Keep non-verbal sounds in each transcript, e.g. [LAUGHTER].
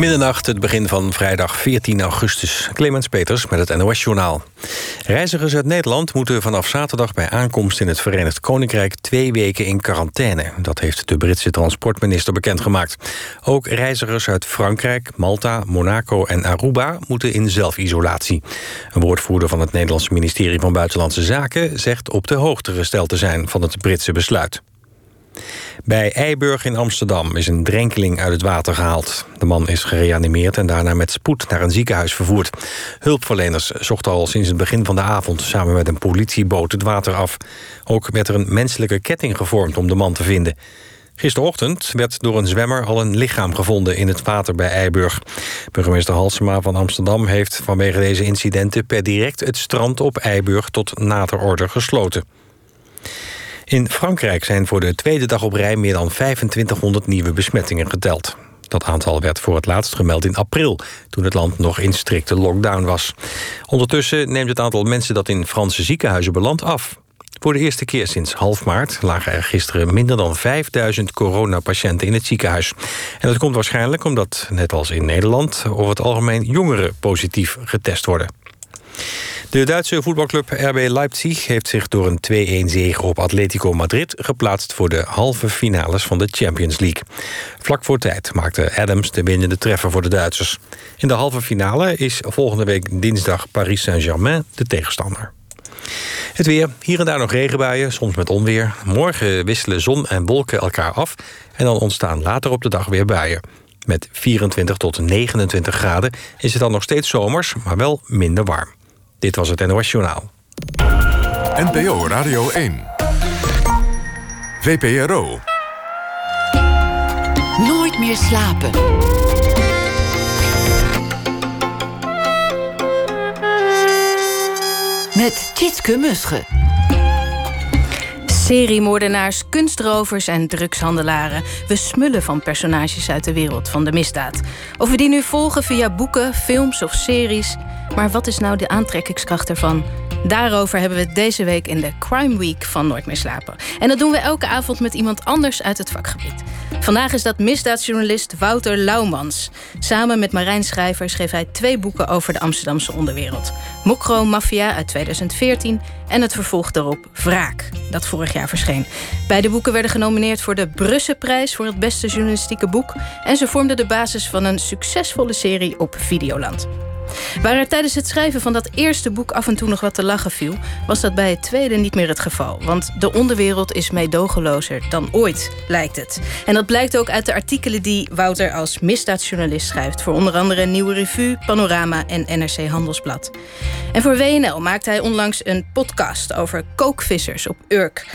Middernacht, het begin van vrijdag 14 augustus. Clemens Peters met het NOS-journaal. Reizigers uit Nederland moeten vanaf zaterdag bij aankomst in het Verenigd Koninkrijk twee weken in quarantaine. Dat heeft de Britse transportminister bekendgemaakt. Ook reizigers uit Frankrijk, Malta, Monaco en Aruba moeten in zelfisolatie. Een woordvoerder van het Nederlandse ministerie van Buitenlandse Zaken zegt op de hoogte gesteld te zijn van het Britse besluit. Bij Eiburg in Amsterdam is een drenkeling uit het water gehaald. De man is gereanimeerd en daarna met spoed naar een ziekenhuis vervoerd. Hulpverleners zochten al sinds het begin van de avond... samen met een politieboot het water af. Ook werd er een menselijke ketting gevormd om de man te vinden. Gisterochtend werd door een zwemmer al een lichaam gevonden in het water bij Eiburg. Burgemeester Halsema van Amsterdam heeft vanwege deze incidenten... per direct het strand op Eiburg tot nader orde gesloten. In Frankrijk zijn voor de tweede dag op rij meer dan 2500 nieuwe besmettingen geteld. Dat aantal werd voor het laatst gemeld in april, toen het land nog in strikte lockdown was. Ondertussen neemt het aantal mensen dat in Franse ziekenhuizen belandt af. Voor de eerste keer sinds half maart lagen er gisteren minder dan 5000 coronapatiënten in het ziekenhuis. En dat komt waarschijnlijk omdat, net als in Nederland, over het algemeen jongeren positief getest worden. De Duitse voetbalclub RB Leipzig heeft zich door een 2-1 zege op Atletico Madrid geplaatst voor de halve finales van de Champions League. Vlak voor tijd maakte Adams de winnende treffer voor de Duitsers. In de halve finale is volgende week dinsdag Paris Saint-Germain de tegenstander. Het weer, hier en daar nog regenbuien, soms met onweer. Morgen wisselen zon en wolken elkaar af en dan ontstaan later op de dag weer buien. Met 24 tot 29 graden is het dan nog steeds zomers, maar wel minder warm. Dit was het NOS Journaal. NPO Radio 1. VPRO. Nooit meer slapen. Met Tjitske Musche. Seriemoordenaars, kunstrovers en drugshandelaren. We smullen van personages uit de wereld van de misdaad. Of we die nu volgen via boeken, films of series. Maar wat is nou de aantrekkingskracht ervan? Daarover hebben we het deze week in de Crime Week van Nooit meer slapen. En dat doen we elke avond met iemand anders uit het vakgebied. Vandaag is dat misdaadjournalist Wouter Laumans. Samen met Marijn Schrijver schreef hij twee boeken over de Amsterdamse onderwereld. Mokro Mafia uit 2014 en het vervolg daarop Wraak, dat vorig jaar verscheen. Beide boeken werden genomineerd voor de Brusselprijs voor het beste journalistieke boek en ze vormden de basis van een succesvolle serie op Videoland. Waar er tijdens het schrijven van dat eerste boek af en toe nog wat te lachen viel, was dat bij het tweede niet meer het geval. Want de onderwereld is meedogenlozer dan ooit, lijkt het. En dat blijkt ook uit de artikelen die Wouter als misdaadjournalist schrijft voor onder andere Nieuwe Revue, Panorama en NRC Handelsblad. En voor WNL maakte hij onlangs een podcast over kookvissers op Urk.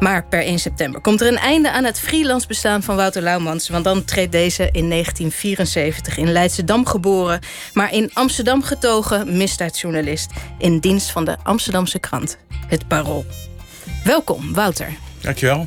Maar per 1 september komt er een einde aan het freelance bestaan van Wouter Laumans. Want dan treedt deze in 1974 in Leidschendam geboren, maar in Amsterdam getogen misdaadjournalist in dienst van de Amsterdamse krant, Het Parool. Welkom, Wouter. Dankjewel.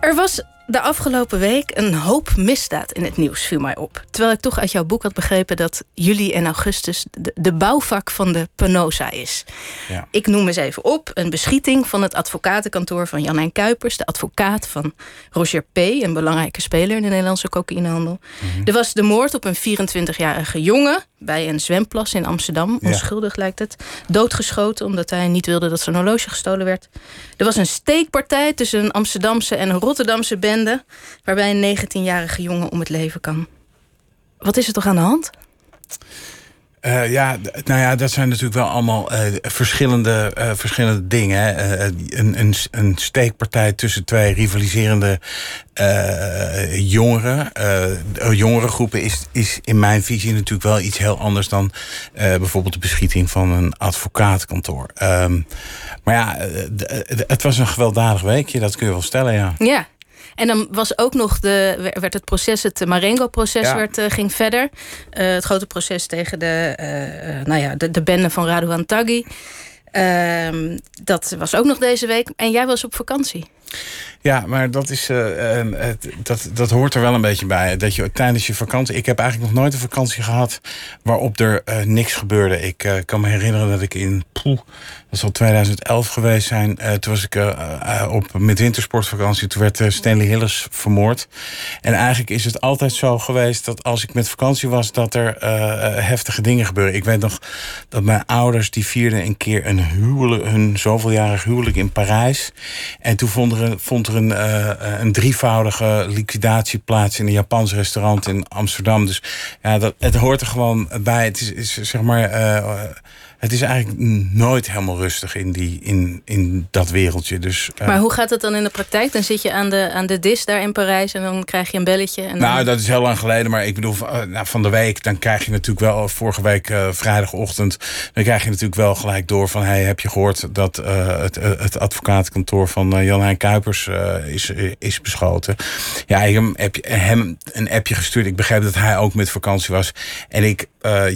Er was de afgelopen week een hoop misdaad in het nieuws viel mij op. Terwijl ik toch uit jouw boek had begrepen dat juli en augustus de, de bouwvak van de Penosa is. Ja. Ik noem eens even op: een beschieting van het advocatenkantoor van Jan Kuipers, de advocaat van Roger P., een belangrijke speler in de Nederlandse cocaïnehandel. Mhm. Er was de moord op een 24-jarige jongen bij een zwemplas in Amsterdam. Onschuldig lijkt het. Doodgeschoten omdat hij niet wilde dat zijn horloge gestolen werd. Er was een steekpartij tussen een Amsterdamse en een Rotterdamse bende. Waarbij een 19-jarige jongen om het leven kan. Wat is er toch aan de hand? Uh, ja, nou ja, dat zijn natuurlijk wel allemaal uh, verschillende, uh, verschillende dingen. een, een, een steekpartij tussen twee rivaliserende jongeren. jongerengroepen is, is in mijn visie natuurlijk wel iets heel anders dan bijvoorbeeld de beschieting van een advocatenkantoor. Ehm, maar ja, het was een gewelddadig weekje, dat kun je wel stellen, ja. Ja, en dan was ook nog de, werd het proces, het Marengo-proces, werd uh, ging verder. Uh, het grote proces tegen de, uh, nou ja, de, de bende van Radouan Taghi. Ehm, dat was ook nog deze week. En jij was op vakantie. Ja, maar dat, is, uh, het, dat, dat hoort er wel een beetje bij. Dat je tijdens je vakantie. Ik heb eigenlijk nog nooit een vakantie gehad waarop er uh, niks gebeurde. Ik uh, kan me herinneren dat ik in. Poeh, dat zal 2011 geweest zijn. toen was ik op, met wintersportvakantie. Toen werd Stanley Hillis vermoord. En eigenlijk is het altijd zo geweest dat als ik met vakantie was, dat er heftige dingen gebeuren. Ik weet nog dat mijn ouders die vierden een keer een huwelijk, hun zoveeljarig huwelijk in Parijs. En toen vond er, vond een, uh, een drievoudige liquidatie plaats in een Japans restaurant in Amsterdam. Dus ja, dat, het hoort er gewoon bij. Het is, zeg maar. Uh, het is eigenlijk nooit helemaal rustig in, die, in, in dat wereldje. Dus, uh... Maar hoe gaat het dan in de praktijk? Dan zit je aan de, aan de dis daar in Parijs en dan krijg je een belletje. En dan... Nou, dat is heel lang geleden. Maar ik bedoel, nou, van de week, dan krijg je natuurlijk wel, vorige week uh, vrijdagochtend, dan krijg je natuurlijk wel gelijk door van, hey, heb je gehoord dat uh, het, het advocatenkantoor van Jan Hein Kuipers is, is beschoten? Ja, ik heb hem een appje gestuurd. Ik begreep dat hij ook met vakantie was. En ik,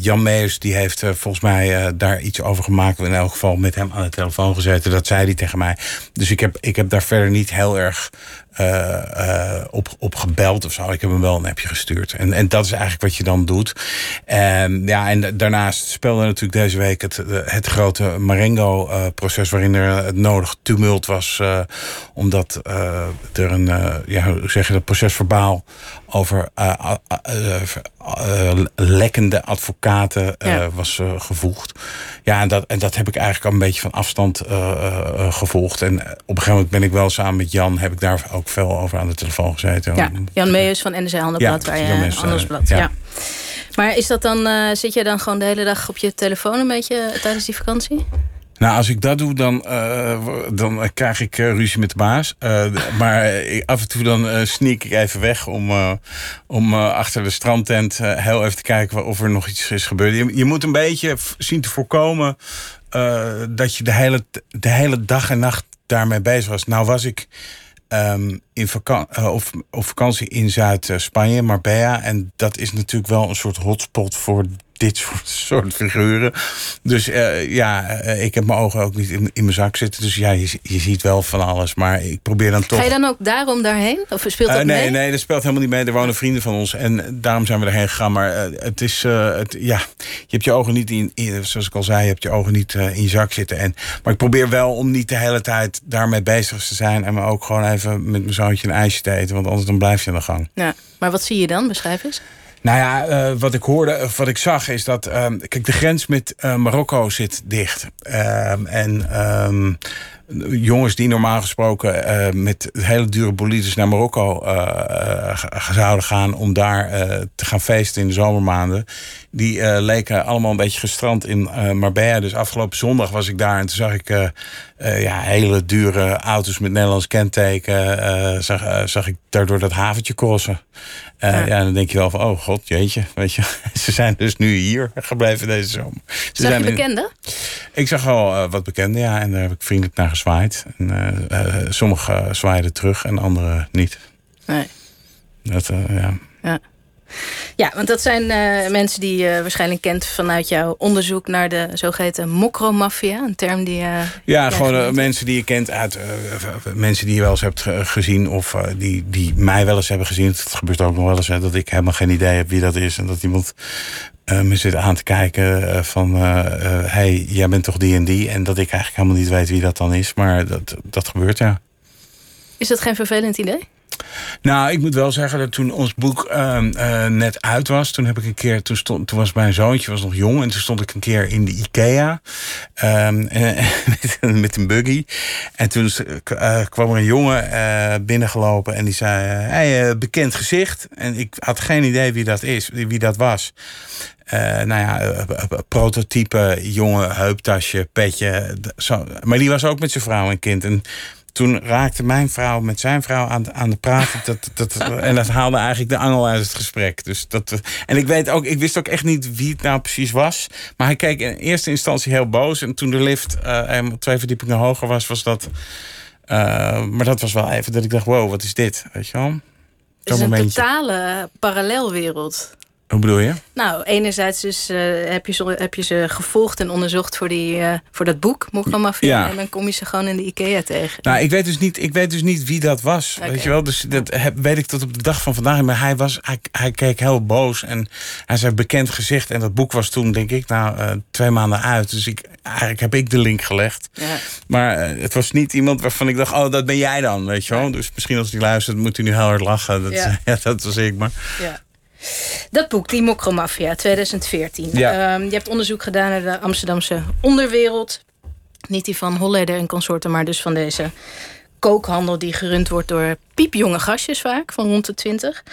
Jan Meijers, die heeft volgens mij daar iets over gemaakt. In elk geval met hem aan de telefoon gezeten. Dat zei hij tegen mij. Dus ik heb, ik heb daar verder niet heel erg uh, op, op gebeld of zo. Ik heb hem wel een appje gestuurd. En, en dat is eigenlijk wat je dan doet. En, ja, en daarnaast speelde natuurlijk deze week het, het grote Marengo-proces... waarin er het nodig tumult was. Uh, omdat er een, ja, hoe zeg je dat, procesverbaal over lekkende advocaten ja. was gevoegd. Ja, en dat, en dat heb ik eigenlijk al een beetje van afstand gevolgd. En op een gegeven moment ben ik wel samen met Jan... heb ik daar ook veel over aan de telefoon gezeten. Ja, Jan Meijers van NRC Handelblad. Ja, waar je, Handelsblad, ja. ja. Maar is dat dan, uh, zit je dan gewoon de hele dag op je telefoon een beetje tijdens die vakantie? Nou, als ik dat doe, dan, uh, dan krijg ik uh, ruzie met de baas. [LAUGHS] maar af en toe dan sneak ik even weg om, om achter de strandtent heel even te kijken of er nog iets is gebeurd. Je, je moet een beetje zien te voorkomen dat je de hele, de hele dag en nacht daarmee bezig was. Nou was ik um, in vaka uh, of, op vakantie in Zuid-Spanje, Marbella. En dat is natuurlijk wel een soort hotspot voor dit soort, soort figuren. Dus uh, ja, uh, ik heb mijn ogen ook niet in, in mijn zak zitten. Dus ja, je, je, ziet wel van alles. Maar ik probeer dan toch... Ga je dan ook daarom daarheen? Of speelt dat uh, nee, mee? Nee, dat speelt helemaal niet mee. Er wonen vrienden van ons. En daarom zijn we erheen gegaan. Maar het is... Het, ja, je hebt je ogen niet in, in, Zoals ik al zei, je hebt je ogen niet in je zak zitten. En, maar ik probeer wel om niet de hele tijd daarmee bezig te zijn. En me ook gewoon even met mijn zoontje een ijsje te eten. Want anders dan blijf je aan de gang. Ja, maar wat zie je dan? Beschrijf eens. Nou ja, uh, wat ik hoorde, of wat ik zag, is dat. Uh, kijk, de grens met uh, Marokko zit dicht. Ehm, en um, jongens die normaal gesproken met hele dure bolides naar Marokko zouden gaan om daar te gaan feesten in de zomermaanden. Die leken allemaal een beetje gestrand in Marbella. Dus afgelopen zondag was ik daar en toen zag ik ja, hele dure auto's met Nederlands kenteken. zag, zag ik daardoor dat haventje crossen. Ja. ja. dan denk je wel van, oh god, jeetje. Weet je, [LAUGHS] ze zijn dus nu hier gebleven deze zomer. Ze zag zijn je bekenden? Ik zag wel uh, wat bekenden, ja. En daar heb ik vriendelijk naar gezwaaid. En, uh, sommigen zwaaiden terug en anderen niet. Nee. Dat, ja. ja. Ja, want dat zijn uh, mensen die je waarschijnlijk kent vanuit jouw onderzoek naar de zogeheten mokromafia. Een term die. Uh, ja, gewoon mensen die je kent uit. mensen die je wel eens hebt gezien of die, die mij wel eens hebben gezien. Het gebeurt ook nog wel eens hè, dat ik helemaal geen idee heb wie dat is. En dat iemand me zit aan te kijken van. hey, jij bent toch die en die. En dat ik eigenlijk helemaal niet weet wie dat dan is. Maar dat, dat gebeurt ja. Is dat geen vervelend idee? Nou, ik moet wel zeggen dat toen ons boek uh, uh, net uit was, toen heb ik een keer, toen, stond, toen was mijn zoontje was nog jong en toen stond ik een keer in de IKEA [LAUGHS] um, met, een buggy. En toen uh, kwam er een jongen binnengelopen en die zei: Hey, bekend gezicht. En ik had geen idee wie dat is, wie dat was. Nou ja, prototype, jonge heuptasje, petje. Maar die was ook met zijn vrouw en kind. En toen raakte mijn vrouw met zijn vrouw aan, aan de praten. [LAUGHS] Dat, dat, en dat haalde eigenlijk de angel uit het gesprek. Dus dat, en ik, weet ook, ik wist ook echt niet wie het nou precies was. Maar hij keek in eerste instantie heel boos. En toen de lift uh, twee verdiepingen hoger was, was dat. Uh, maar dat was wel even dat ik dacht: wow, wat is dit? Weet je wel? Het is een momentje. totale parallelwereld. Hoe bedoel je? Nou, enerzijds dus, uh, heb, je ze, heb je ze gevolgd en onderzocht voor, die, uh, voor dat boek, Mokka-mafia. Ja. En dan kom je ze gewoon in de IKEA tegen. Nou, ik weet dus niet, ik weet dus niet wie dat was. Okay. Weet je wel? Dus dat heb, weet ik tot op de dag van vandaag. Maar hij, was, hij, hij keek heel boos en hij zei bekend gezicht. En dat boek was toen, denk ik, nou, uh, twee maanden uit. Dus ik, eigenlijk heb ik de link gelegd. Ja. Maar het was niet iemand waarvan ik dacht, oh, dat ben jij dan, weet je wel? Ja. Dus misschien als hij luistert, moet hij nu heel hard lachen. Dat, ja. [LAUGHS] dat was ik, maar... Ja. Dat boek, Die Mokromafia, 2014. Ja. Um, je hebt onderzoek gedaan naar de Amsterdamse onderwereld. Niet die van Holleder en consorten, maar dus van deze kookhandel... die gerund wordt door piepjonge gastjes vaak, van rond de 20.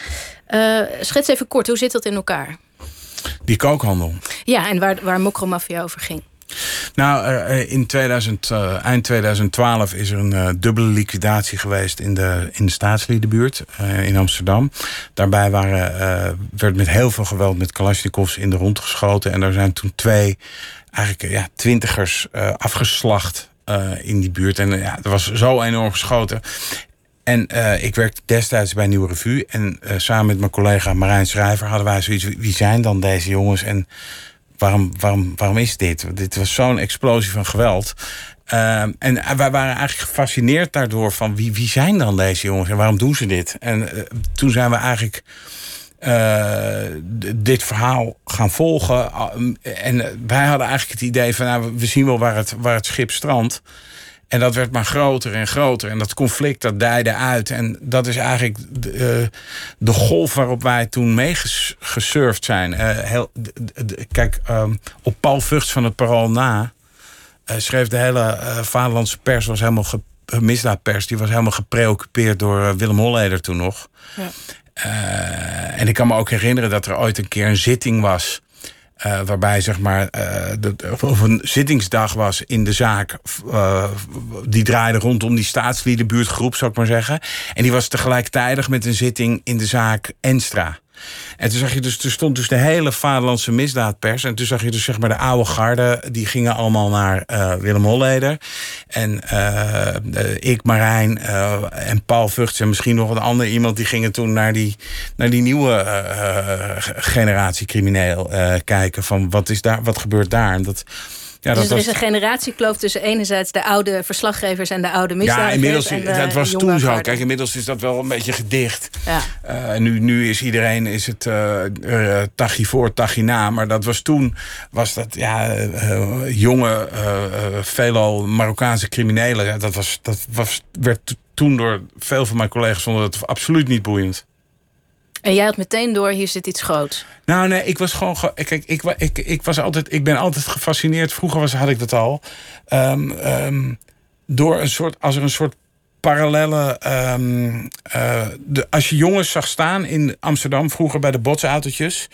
Uh, schets even kort, hoe zit dat in elkaar? Die kookhandel? Ja, en waar, waar Mokromafia over ging. Nou, in 2000, uh, eind 2012 is er een uh, dubbele liquidatie geweest in de, in de staatsliedenbuurt uh, in Amsterdam. Daarbij waren, werd met heel veel geweld met Kalashnikovs in de rond geschoten. En er zijn toen twee eigenlijk ja, twintigers afgeslacht in die buurt. En ja, er was zo enorm geschoten. En ik werkte destijds bij Nieuwe Revue. En samen met mijn collega Marijn Schrijver hadden wij zoiets. Wie zijn dan deze jongens? En waarom, waarom, waarom is dit? Dit was zo'n explosie van geweld. Uh, en wij waren eigenlijk gefascineerd daardoor van wie, wie zijn dan deze jongens en waarom doen ze dit? En uh, toen zijn we eigenlijk uh, dit verhaal gaan volgen. en wij hadden eigenlijk het idee van nou, we zien wel waar het, waar het schip strandt. En dat werd maar groter en groter. En dat conflict dat dijde uit. En dat is eigenlijk de, uh, de golf waarop wij toen meegesurfd zijn. Uh, heel, de, kijk, um, op Paul Vugts van het Parool na... Uh, schreef de hele vaderlandse pers, was helemaal misdaadpers... die was helemaal gepreoccupeerd door Willem Holleder toen nog. Ja. en ik kan me ook herinneren dat er ooit een keer een zitting was... Uh, waarbij zeg maar, uh, de, of een zittingsdag was in de zaak. Uh, die draaide rondom die staatsliedenbuurtgroep, zou ik maar zeggen. En die was tegelijkertijd met een zitting in de zaak Enstra. En toen zag je dus, er stond dus de hele vaderlandse misdaadpers. En toen zag je dus zeg maar de oude garde, die gingen allemaal naar uh, Willem Holleder. En uh, ik, Marijn en Paul Vugts en misschien nog een ander iemand, die gingen toen naar die, naar die nieuwe generatie crimineel kijken. Van wat is daar, wat gebeurt daar? En dat ja, dus er is een generatiekloof tussen enerzijds de oude verslaggevers en de oude misdadigers. Ja, inmiddels, dat was toen zo. Kijk, inmiddels is dat wel een beetje gedicht. Ja. Uh, nu, nu is iedereen, is het uh, uh, tachi voor, tachi na. Maar dat was toen, was dat ja, jonge, veelal Marokkaanse criminelen. Dat, was, dat was, werd toen door veel van mijn collega's vonden dat absoluut niet boeiend. En jij had meteen door, hier zit iets groots. Nou, nee, ik was gewoon. Kijk, ik, ik, ik, was altijd, ik ben altijd gefascineerd. Vroeger was, had ik dat al. Um, door een soort. Als er een soort parallelle. Um, uh, de, als je jongens zag staan in Amsterdam vroeger bij de botsautootjes.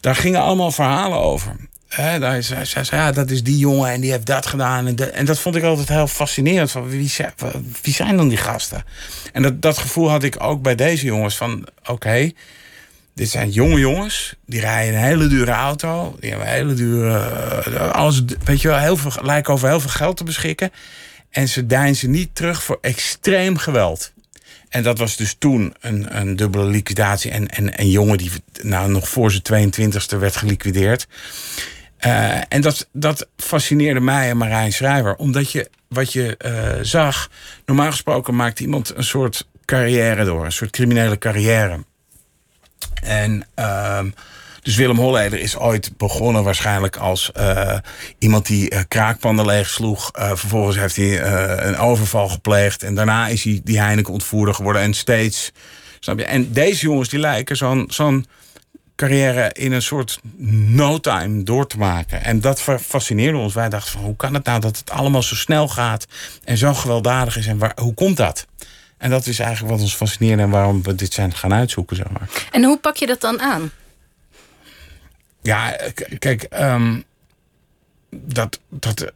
Daar gingen allemaal verhalen over. Daar zei ze, ja, dat is die jongen en die heeft dat gedaan. En, en dat vond ik altijd heel fascinerend. Van wie, wie zijn dan die gasten? En dat, dat gevoel had ik ook bij deze jongens. Van oké, dit zijn jonge jongens. Die rijden een hele dure auto. Die hebben een hele dure... Uh, alles, weet je wel, heel veel, lijken over heel veel geld te beschikken. En ze deinzen niet terug voor extreem geweld. En dat was dus toen een, een dubbele liquidatie. En, en een jongen die nou, nog voor zijn 22e werd geliquideerd. Uh, en dat, dat fascineerde mij en Marijn Schrijver. Omdat je wat je uh, zag, normaal gesproken maakt iemand een soort carrière door, een soort criminele carrière. En uh, dus Willem Holleder is ooit begonnen waarschijnlijk als uh, iemand die uh, kraakpanden leegsloeg. Uh, vervolgens heeft hij een overval gepleegd. En daarna is hij die Heineken ontvoerder geworden. En steeds. Snap je? En deze jongens die lijken zo'n zo'n carrière in een soort no time door te maken. En dat fascineerde ons. Wij dachten van hoe kan het nou dat het allemaal zo snel gaat en zo gewelddadig is en waar, hoe komt dat? En dat is eigenlijk wat ons fascineerde en waarom we dit zijn gaan uitzoeken. Zeg maar. En hoe pak je dat dan aan? Ja, kijk, um, dat, dat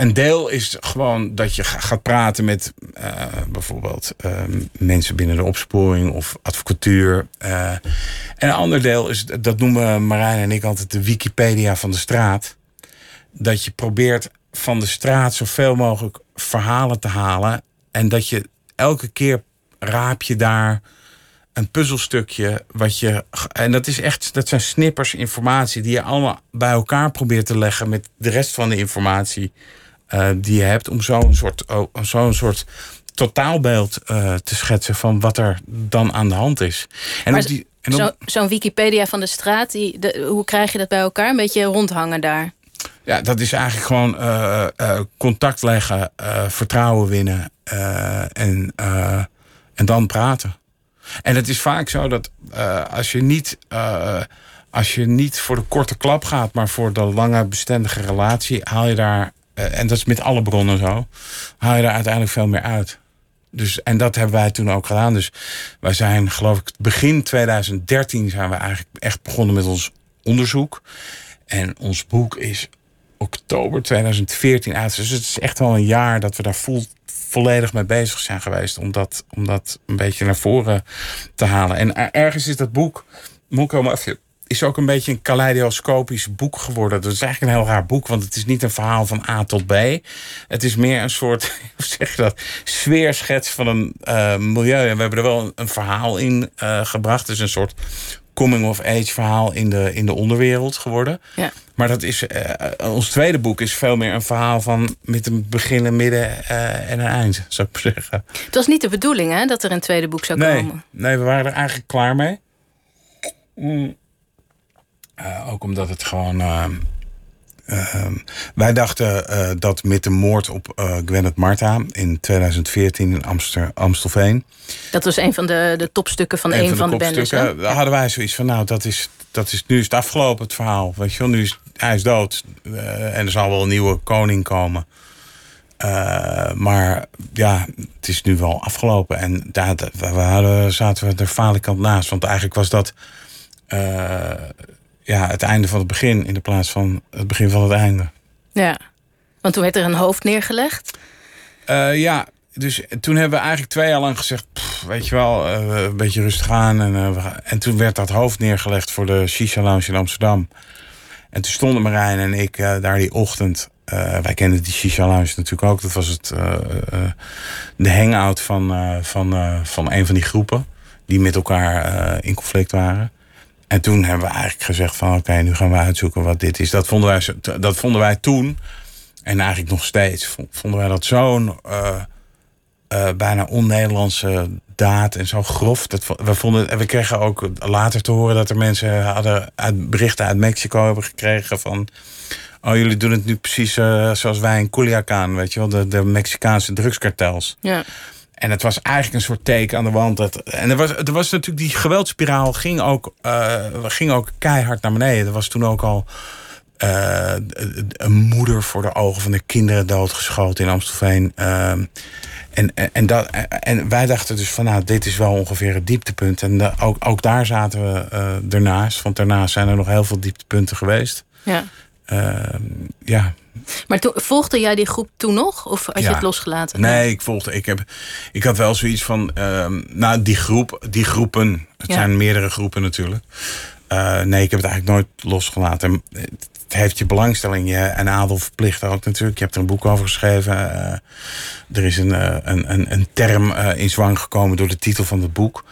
een deel is gewoon dat je gaat praten met uh, bijvoorbeeld uh, mensen binnen de opsporing of advocatuur. Uh, en een ander deel is, dat noemen Marijn en ik altijd de Wikipedia van de straat. Dat je probeert van de straat zoveel mogelijk verhalen te halen. En dat je elke keer raap je daar een puzzelstukje wat je. En dat is echt, dat zijn snippers informatie die je allemaal bij elkaar probeert te leggen met de rest van de informatie die je hebt. Om zo'n soort, oh, zo'n soort totaalbeeld uh, te schetsen van wat er dan aan de hand is. En maar die, en Zo'n zo Wikipedia van de straat, die, de, hoe krijg je dat bij elkaar? Een beetje rondhangen daar. Ja, dat is eigenlijk gewoon uh, uh, contact leggen, vertrouwen winnen en, en dan praten. En het is vaak zo dat als, je niet, als je niet voor de korte klap gaat, maar voor de lange bestendige relatie, haal je daar, en dat is met alle bronnen zo, haal je daar uiteindelijk veel meer uit. Dus, en dat hebben wij toen ook gedaan. Dus wij zijn, geloof ik, begin 2013 zijn we eigenlijk echt begonnen met ons onderzoek. En ons boek is oktober 2014 uit. Dus het is echt wel een jaar dat we daar volledig mee bezig zijn geweest. Om dat, om dat een beetje naar voren te halen. En ergens is dat boek. Moet maar even is ook een beetje een kaleidoscopisch boek geworden. Dat is eigenlijk een heel raar boek, want het is niet een verhaal van A tot B. Het is meer een soort, [LAUGHS] hoe zeg je dat, sfeerschets van een uh, milieu. En we hebben er wel een, verhaal in uh, gebracht. Het is een soort coming-of-age verhaal in de, in de onderwereld geworden. Ja. Maar dat is, uh, ons tweede boek is veel meer een verhaal van met een begin, een midden en een eind, zou ik zeggen. Het was niet de bedoeling hè, dat er een tweede boek zou komen. Nee, we waren er eigenlijk klaar mee. Mm. Uh, ook omdat het gewoon. Uh, uh, wij dachten eh, dat met de moord op uh, Gwyneth Marta in 2014 in Amster, Amstelveen. Dat was een van de, de topstukken van een, van, van de, de. Daar hadden wij zoiets van: nou, dat is, dat is, nu is het afgelopen, het verhaal. Weet je wel, nu is hij is dood en er zal wel een nieuwe koning komen. maar ja, het is nu wel afgelopen. En daar we hadden, zaten we er falikant naast. Want eigenlijk was dat ja, het einde van het begin in de plaats van het begin van het einde. Ja, want toen werd er een hoofd neergelegd. Uh, ja, dus toen hebben we eigenlijk twee jaar lang gezegd, weet je wel, uh, een beetje rustig aan. En, uh, en toen werd dat hoofd neergelegd voor de Shisha Lounge in Amsterdam. En toen stonden Marijn en ik daar die ochtend. wij kenden die Shisha Lounge natuurlijk ook. Dat was het, de hangout van, van, van een van die groepen. Die met elkaar in conflict waren. En toen hebben we eigenlijk gezegd van oké, nu gaan we uitzoeken wat dit is. Dat vonden wij, dat vonden wij toen, en eigenlijk nog steeds, vonden wij dat zo'n uh, uh, bijna on-Nederlandse daad en zo grof. Dat, we, vonden, en we kregen ook later te horen dat er mensen hadden uit, berichten uit Mexico hebben gekregen van... Oh, jullie doen het nu precies uh, zoals wij in Culiacan, weet je wel, de, de Mexicaanse drugskartels. Ja. En het was eigenlijk een soort teken aan de wand. Dat, en er was, er was natuurlijk die geweldspiraal ging ook, uh, ging ook keihard naar beneden. Er was toen ook al uh, een moeder voor de ogen van de kinderen doodgeschoten in Amstelveen. Uh, en, en, dat, en wij dachten dus van nou, dit is wel ongeveer het dieptepunt. En ook, ook daar zaten we ernaast. Want daarnaast zijn er nog heel veel dieptepunten geweest. Ja. Ehm, ja, maar volgde jij die groep toen nog? Of had je het losgelaten? Nee, ik volgde. Ik, heb, ik had wel zoiets van. Uh, nou, die groep, die groepen. Het zijn meerdere groepen natuurlijk. Uh, nee, ik heb het eigenlijk nooit losgelaten. Het heeft je belangstelling je, en adel verplicht ook natuurlijk. Je hebt er een boek over geschreven. Uh, er is een, uh, een, een, een term in zwang gekomen door de titel van het boek.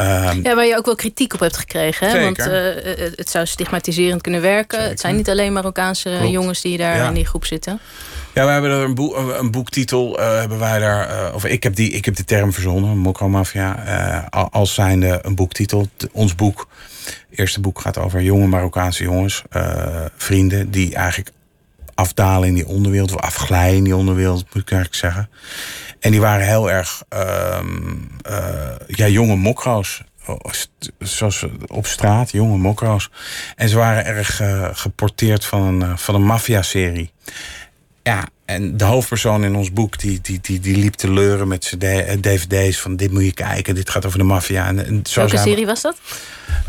Um, ja, waar je ook wel kritiek op hebt gekregen. Hè? Want uh, het zou stigmatiserend kunnen werken. Het zijn niet alleen Marokkaanse jongens die daar in die groep zitten. Ja, we hebben er een, boek, een boektitel. Uh, hebben wij daar, uh, of ik heb, die, ik heb de term verzonnen, Mokromafia. Als zijnde een boektitel. Ons boek, eerste boek gaat over jonge Marokkaanse jongens, vrienden, die eigenlijk afdalen in die onderwereld, of afglijden in die onderwereld, moet ik eigenlijk zeggen. En die waren heel erg uh, uh, ja, jonge mokro's. Zoals op straat, jonge mokro's. En ze waren erg uh, geporteerd van een, uh, van een maffia-serie. Ja, en de hoofdpersoon in ons boek, die, die, die, die liep te leuren met zijn dvd's van dit moet je kijken, dit gaat over de maffia. En, en zo Welke serie was dat?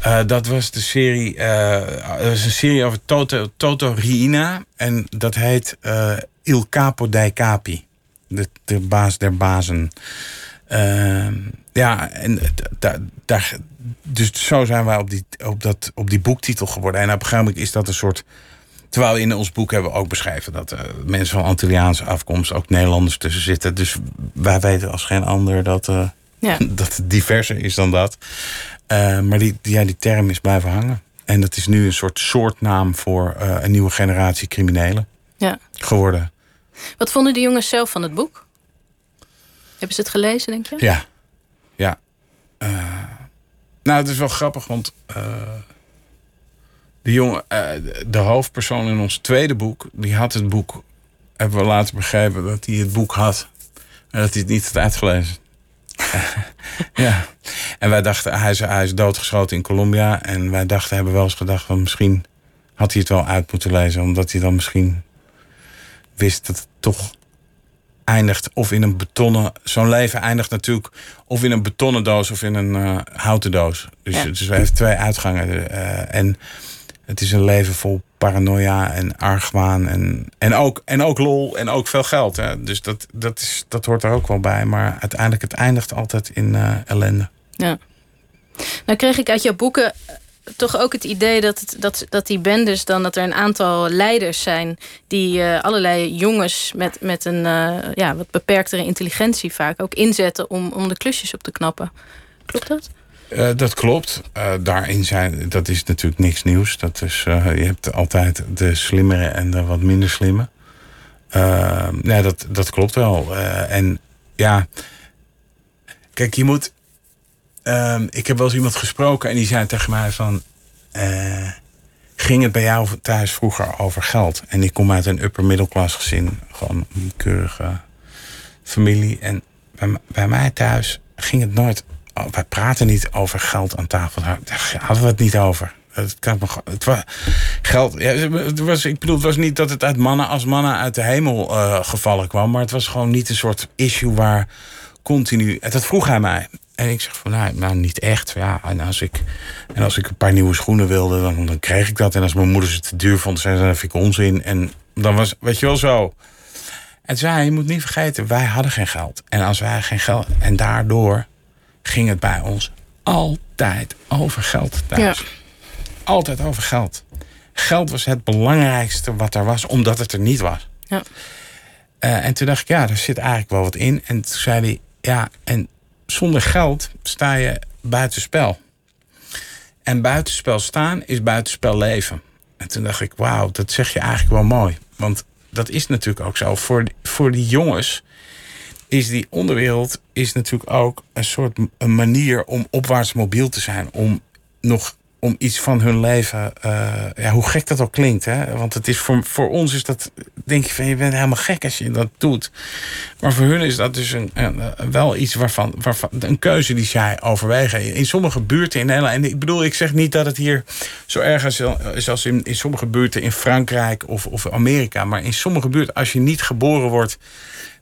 Uh, dat was de serie, uh, dat was een serie over Toto, Toto Riina. En dat heet uh, Il Capo dei Capi de, de baas der bazen. Uh, ja, en daar, daar, dus zo zijn wij op die, op, dat, op die boektitel geworden. En op een gegeven moment is dat een soort. Terwijl in ons boek hebben we ook beschreven dat uh, mensen van Antilliaanse afkomst, ook Nederlanders tussen zitten. Dus wij weten als geen ander dat, uh, Ja. [LAUGHS] Dat het diverser is dan dat. Eh, maar die, die, ja, die term is blijven hangen. En dat is nu een soort soortnaam voor eh, een nieuwe generatie criminelen Ja. geworden. Wat vonden de jongens zelf van het boek? Hebben ze het gelezen, denk je? Ja. Ja. Eh, nou, het is wel grappig, want uh, de jongen, uh, de hoofdpersoon in ons tweede boek, die had het boek, hebben we later begrepen dat hij het boek had. En dat hij het niet had uitgelezen. [LAUGHS] ja. En wij dachten, hij is, hij is doodgeschoten in Colombia. En wij dachten, hebben wel eens gedacht van misschien had hij het wel uit moeten lezen. Omdat hij dan misschien wist dat het toch eindigt of in een betonnen... Zo'n leven eindigt natuurlijk of in een betonnen doos of in een uh, houten doos. Dus, ja. dus hij heeft twee uitgangen. Uh, en het is een leven vol paranoia en argwaan. En, en, ook, en ook lol en ook veel geld. Hè. Dus dat, dat, is, dat hoort er ook wel bij. Maar uiteindelijk, het eindigt altijd in uh, ellende. Ja. Nou kreeg ik uit jouw boeken toch ook het idee dat, dat, dat die bendes dan dat er een aantal leiders zijn die uh, allerlei jongens met, met een uh, ja, wat beperktere intelligentie vaak ook inzetten om, om de klusjes op te knappen. Klopt dat? Uh, dat klopt. daarin zijn, dat is natuurlijk niks nieuws. Dat is, je hebt altijd de slimmere en de wat minder slimme. nee, dat, dat klopt wel. en ja, kijk, je moet Um, ik heb wel eens iemand gesproken en die zei tegen mij van... Uh, ging het bij jou thuis vroeger over geld? En ik kom uit een upper middelklas gezin. Gewoon een keurige familie. En bij, mij thuis ging het nooit... Oh, wij praten niet over geld aan tafel. Daar hadden we het niet over. Het, het was geld. Ja, het was, ik bedoel, het was niet dat het uit mannen als mannen uit de hemel uh, gevallen kwam. Maar het was gewoon niet een soort issue waar continu. Dat vroeg hij mij. En ik zeg van, nou, nou niet echt. Ja, en als ik, en als ik een paar nieuwe schoenen wilde, dan, dan kreeg ik dat. En als mijn moeder ze te duur vond, zei ze, dat vind ik onzin. En dan was, weet je wel zo. En zei je moet niet vergeten, wij hadden geen geld. En als wij geen geld... En daardoor ging het bij ons altijd over geld thuis. Ja. Altijd over geld. Geld was het belangrijkste wat er was, omdat het er niet was. Ja. Uh, en toen dacht ik, ja, daar zit eigenlijk wel wat in. En toen zei hij, ja, en zonder geld sta je buitenspel. En buitenspel staan is buitenspel leven. En toen dacht ik, wauw, dat zeg je eigenlijk wel mooi. Want dat is natuurlijk ook zo. Voor, voor die jongens is die onderwereld is natuurlijk ook een soort een manier om opwaarts mobiel te zijn. Om nog om iets van hun leven. Uh, ja, hoe gek dat ook klinkt. Hè? Want het is voor, voor ons is dat. Denk je van je bent helemaal gek als je dat doet. Maar voor hun is dat dus een, wel iets waarvan, waarvan. Een keuze die zij overwegen. In sommige buurten in Nederland. En ik bedoel, ik zeg niet dat het hier zo erg is als in, in sommige buurten in Frankrijk of, of Amerika. Maar in sommige buurten, als je niet geboren wordt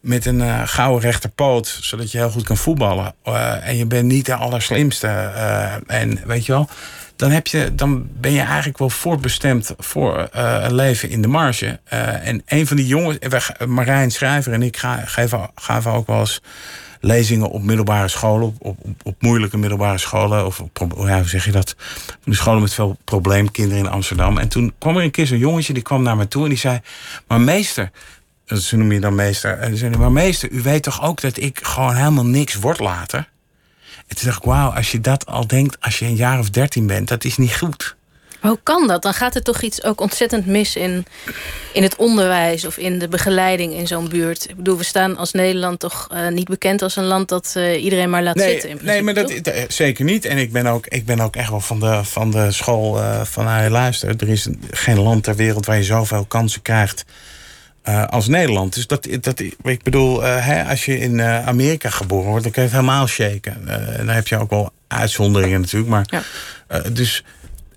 met een uh, gouden rechterpoot, zodat je heel goed kan voetballen. Uh, en je bent niet de allerslimste. En weet je wel dan, heb je, dan ben je eigenlijk wel voorbestemd voor uh, een leven in de marge. Uh, en een van die jongens, Marijn Schrijver en ik geven, gaven ook wel eens lezingen op middelbare scholen, op, op, op moeilijke middelbare scholen, of ja, hoe zeg je dat? De scholen met veel probleemkinderen in Amsterdam. En toen kwam er een keer zo'n jongetje, die kwam naar me toe en die zei: Maar meester, ze noem je dan meester, en zei: Maar meester, u weet toch ook dat ik gewoon helemaal niks word later? En toen dacht ik, wauw, als je dat al denkt als je een jaar of dertien bent, dat is niet goed. Maar hoe kan dat? Dan gaat er toch iets ook ontzettend mis in, in het onderwijs of in de begeleiding in zo'n buurt. Ik bedoel, we staan als Nederland toch uh, niet bekend als een land dat uh, iedereen maar laat nee, zitten. In nee, maar dat, dat, zeker niet. En ik ben ook, ik ben ook echt wel van de, van de school uh, van, nou, luister, er is geen land ter wereld waar je zoveel kansen krijgt uh, als Nederland. Dus dat, dat ik bedoel, uh, hè, als je in uh, Amerika geboren wordt, dan kun je het helemaal shaken. dan heb je ook wel uitzonderingen natuurlijk. Maar ja. dus.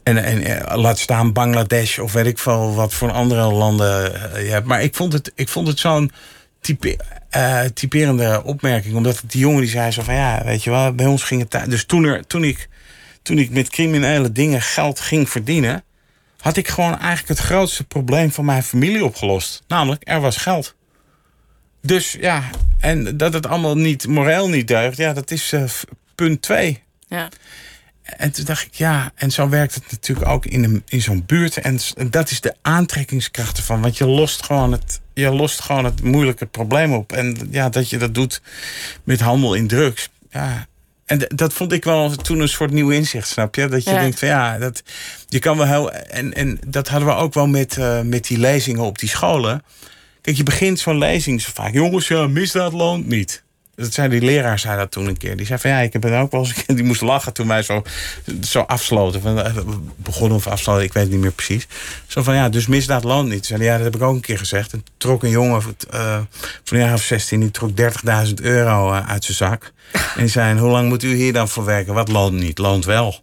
En, en laat staan Bangladesh of weet ik veel wat voor andere landen je hebt. Maar ik vond het, ik vond het zo'n type, typerende opmerking. Omdat die jongen die zei zo van ja, weet je wel, bij ons ging het. Dus toen, er, toen, ik, toen ik met criminele dingen geld ging verdienen had ik gewoon eigenlijk het grootste probleem van mijn familie opgelost. Namelijk, er was geld. Dus ja, en dat het allemaal niet moreel niet deugt, ja, dat is uh, punt twee. Ja. En toen dacht ik, ja, en zo werkt het natuurlijk ook in, een, in zo'n buurt. En, en dat is de aantrekkingskracht ervan. Want je lost gewoon het, je lost gewoon het moeilijke probleem op. En ja, dat je dat doet met handel in drugs. Ja, En dat vond ik wel toen een soort nieuw inzicht, snap je? Dat je Ja. denkt van ja, dat, je kan wel heel. En, en dat hadden we ook wel met, eh, met die lezingen op die scholen. Kijk, je begint zo'n lezing zo vaak. Jongens, ja, misdaad loont niet. Dat zei die leraar zei dat toen een keer. Die zei van ja, ik heb het ook wel eens een keer. [LAUGHS] Die moest lachen toen wij zo, zo afsloten. Van, eh, begonnen of afsloten, ik weet het niet meer precies. Zo van ja, dus misdaad loont niet. Zei, ja, dat heb ik ook een keer gezegd. En trok een jongen eh, van een jaar of 16, die trok 30.000 euro eh, uit zijn zak. [LAUGHS] En die zei: Hoe lang moet u hier dan voor werken? Wat loont niet? Loont wel.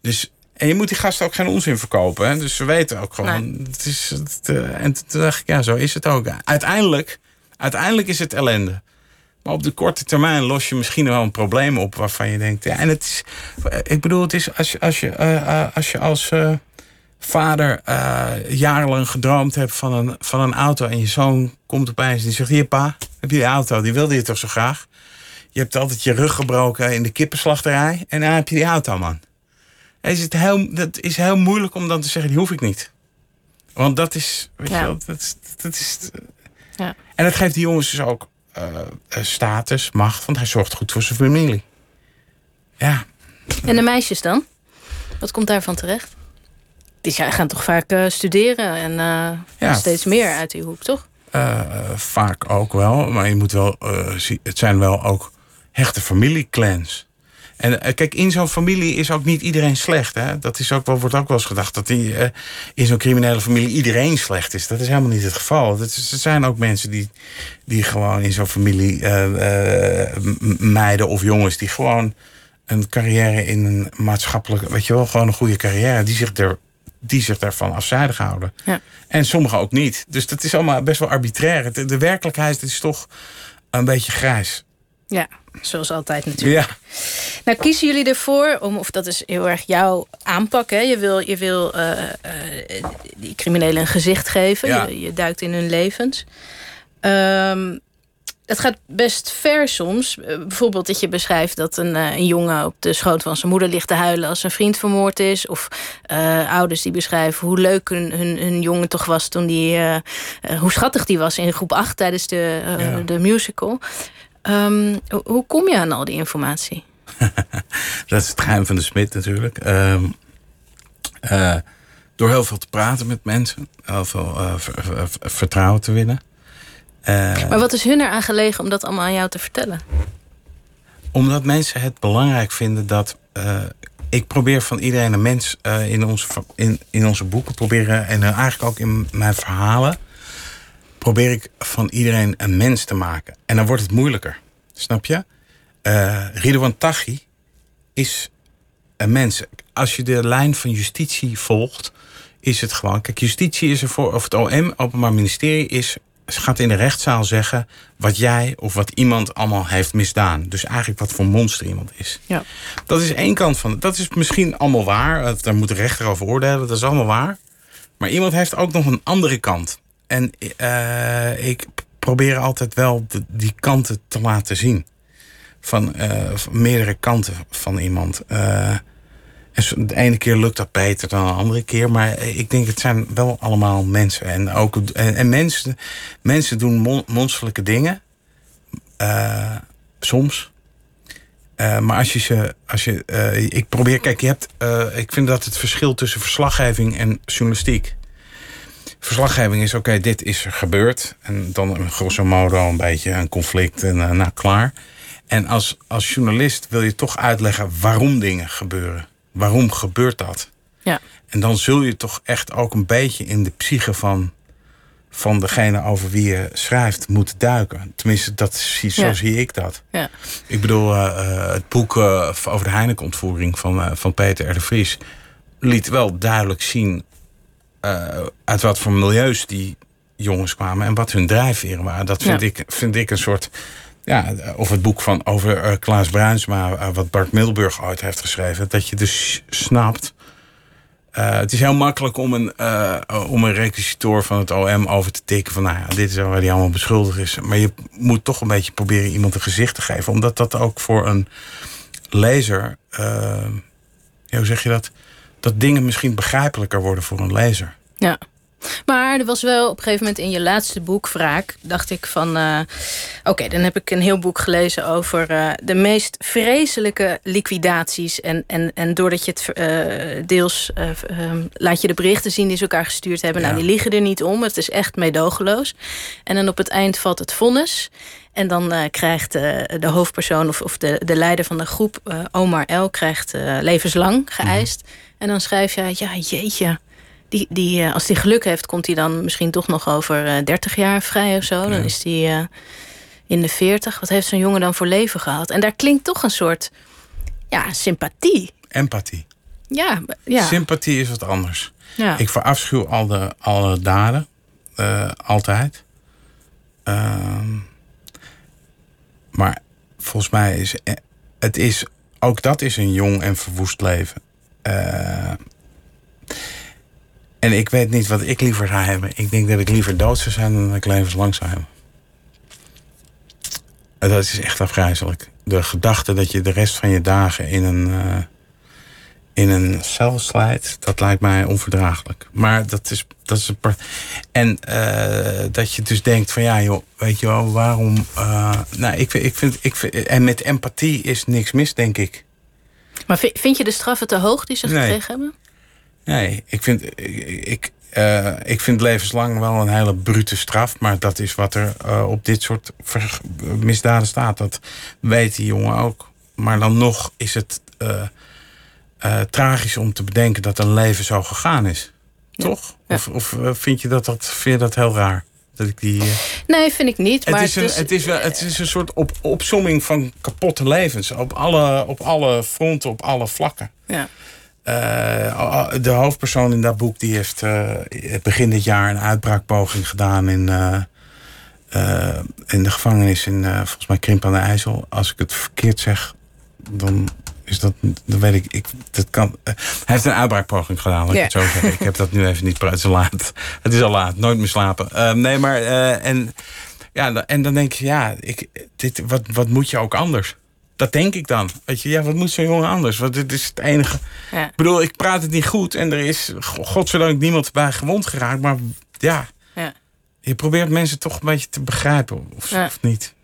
Dus, en je moet die gasten ook geen onzin verkopen. Hè? Dus ze weten ook gewoon. Het is, het, en toen dacht ik, ja, zo is het ook. Uiteindelijk, uiteindelijk is het ellende. Maar op de korte termijn los je misschien wel een probleem op waarvan je denkt. Ja, en het is. Ik bedoel, het is als je als je, eh, eh, als, je als eh, vader jarenlang gedroomd hebt van een, van een auto. en je zoon komt opeens en die zegt: Hier, pa, heb je die auto? Die wilde je toch zo graag? Je hebt altijd je rug gebroken in de kippenslachterij. En dan heb je die auto, man. Is het heel, dat is heel moeilijk om dan te zeggen: Die hoef ik niet. Want dat is. Weet Ja. je wel, dat, is- dat is. Ja. En dat geeft die jongens dus ook status, macht, want hij zorgt goed voor zijn familie. Ja, En de meisjes dan? Wat komt daarvan terecht? Die gaan toch vaak eh, studeren en eh, Ja. steeds meer uit die hoek, toch? eh, vaak ook wel. Maar je moet wel, eh, zie- het zijn wel ook hechte familieclans. En eh, kijk, in zo'n familie is ook niet iedereen slecht. Hè? Dat is ook wordt ook wel eens gedacht dat die, eh, in zo'n criminele familie iedereen slecht is. Dat is helemaal niet het geval. Dat is, er zijn ook mensen die, die gewoon in zo'n familie, m- meiden of jongens, die gewoon een carrière in een maatschappelijk, weet je wel, gewoon een goede carrière, die zich, er, die zich daarvan afzijdig houden. Ja. En sommigen ook niet. Dus dat is allemaal best wel arbitrair. De, de werkelijkheid is toch een beetje grijs. Ja, zoals altijd natuurlijk. Ja. Nou, kiezen jullie ervoor om, of dat is heel erg jouw aanpak, hè? Je wil, je wil eh, eh, die criminelen een gezicht geven. Ja. Je, je duikt in hun levens. Ehm het gaat best ver soms. Eh, bijvoorbeeld dat je beschrijft dat een, een jongen op de schoot van zijn moeder ligt te huilen als zijn vriend vermoord is. Of ouders die beschrijven hoe leuk hun, hun, hun jongen toch was toen die, hoe schattig die was in groep 8 tijdens de, Ja. de musical. Ehm, ho- hoe kom je aan al die informatie? [LAUGHS] Dat is het geheim van de smid natuurlijk. Ehm, eh, door heel veel te praten met mensen. Heel veel eh, ver- ver- ver- vertrouwen te winnen. Eh, Maar wat is hun eraan gelegen om dat allemaal aan jou te vertellen? Omdat mensen het belangrijk vinden dat. ik probeer van iedereen een mens in, onze, in, in onze boeken proberen. En eigenlijk ook in mijn verhalen. Probeer ik van iedereen een mens te maken. En dan wordt het moeilijker. Snap je? Eh Ridwan Taghi is een mens. Als je de lijn van justitie volgt, is het gewoon. Kijk, justitie is ervoor, of het OM, Openbaar Ministerie, is, gaat in de rechtszaal zeggen wat jij of wat iemand allemaal heeft misdaan. Dus eigenlijk wat voor monster iemand is. Ja. Dat is één kant van. Dat is misschien allemaal waar. Daar moet de rechter over oordelen. Dat is allemaal waar. Maar iemand heeft ook nog een andere kant. En eh, ik probeer altijd wel die kanten te laten zien. Van, eh, meerdere kanten van iemand. Eh, en de ene keer lukt dat beter dan de andere keer. Maar ik denk, het zijn wel allemaal mensen. En, ook, en, en mensen, mensen doen mon- monsterlijke dingen. Soms. Maar als je ze. Als je, ik probeer. Kijk, je hebt. ik vind dat het verschil tussen verslaggeving en journalistiek. Verslaggeving is: oké, dit is er gebeurd. En dan een grosso modo een beetje een conflict en eh, nou klaar. En als, als journalist wil je toch uitleggen waarom dingen gebeuren. Waarom gebeurt dat? Ja. En dan zul je toch echt ook een beetje in de psyche van, van degene over wie je schrijft moeten duiken. Tenminste, dat, zie- zo Ja. zie ik dat. Ja. Ik bedoel, eh, eh, het boek over de Heineken-ontvoering van, van Peter R. de Vries... liet wel duidelijk zien eh, uit wat voor milieus die jongens kwamen... en wat hun drijfveren waren. Dat vind, Ja. ik, vind ik een soort... Ja, of het boek van over eh, Klaas Bruinsma, eh, wat Bart Middelburg ooit heeft geschreven. Dat je dus snapt. het is heel makkelijk om een, om een requisitor van het OM over te tikken. Van nou ja, dit is waar hij allemaal beschuldigd is. Maar je moet toch een beetje proberen iemand een gezicht te geven. Omdat dat ook voor een lezer. hoe zeg je dat? Dat dingen misschien begrijpelijker worden voor een lezer. Ja. Maar er was wel op een gegeven moment in je laatste boek, Wraak, dacht ik van. Uh, Oké, dan heb ik een heel boek gelezen over uh, de meest vreselijke liquidaties. En, en, en doordat je het uh, deels um, laat je de berichten zien die ze elkaar gestuurd hebben. Ja. Nou, die liegen er niet om. Het is echt meedogenloos. En dan op het eind valt het vonnis. En dan uh, krijgt uh, de hoofdpersoon of, of de, de leider van de groep, uh, Omar L, krijgt levenslang geëist. Mm. En dan schrijf je, ja, jeetje. Die, die, als hij geluk heeft, komt hij dan misschien toch nog over 30 jaar vrij of zo. Ja. Dan is hij in de 40. Wat heeft zo'n jongen dan voor leven gehad? En daar klinkt toch een soort ja, sympathie. Empathie. Ja, ja. Sympathie is wat anders. Ja. Ik verafschuw alle, alle daden. altijd. Ehm, maar volgens mij is het is, ook dat is een jong en verwoest leven. Uh, en ik weet niet wat ik liever zou hebben. Ik denk dat ik liever dood zou zijn dan dat ik levenslang zou hebben. En dat is echt afgrijzelijk. De gedachte dat je de rest van je dagen in een, uh, in een cel slijt, dat lijkt mij onverdraaglijk. Maar dat is, dat is een En uh, dat je dus denkt van ja joh, weet je wel, waarom... Nou, ik, ik, vind, ik. En met empathie is niks mis, denk ik. Maar vind je de straffen te hoog die ze nee. gekregen hebben? Nee, ik vind, ik, uh, ik vind levenslang wel een hele brute straf. Maar dat is wat er uh, op dit soort misdaden staat. Dat weet die jongen ook. Maar dan nog is het uh, tragisch om te bedenken dat een leven zo gegaan is. Ja. Toch? Ja. Of, of vind, je dat, dat, vind je dat heel raar? Dat ik die, nee, vind ik niet. Het, maar is, een, het, is, wel, het is een soort op, opsomming van kapotte levens. Op alle, op alle fronten, op alle vlakken. Ja. Uh, de hoofdpersoon in dat boek die heeft uh, begin dit jaar een uitbraakpoging gedaan in, uh, in de gevangenis in volgens mij Krimp aan de IJssel. Als ik het verkeerd zeg, dan is dat, dan weet ik, ik dat kan. hij heeft een uitbraakpoging gedaan, laat ik het zo zeggen. Ik heb dat nu even niet het is laat. Het is al laat, nooit meer slapen. nee, maar en ja, en dan denk je, ja, ik, dit, wat, wat moet je ook anders? Dat denk ik dan. Weet je, ja, wat moet zo'n jongen anders? Want dit is het enige. Ja. Ik bedoel, ik praat het niet goed en er is godzijdank niemand bij gewond geraakt. Maar ja, ja. je probeert mensen toch een beetje te begrijpen, of, of niet.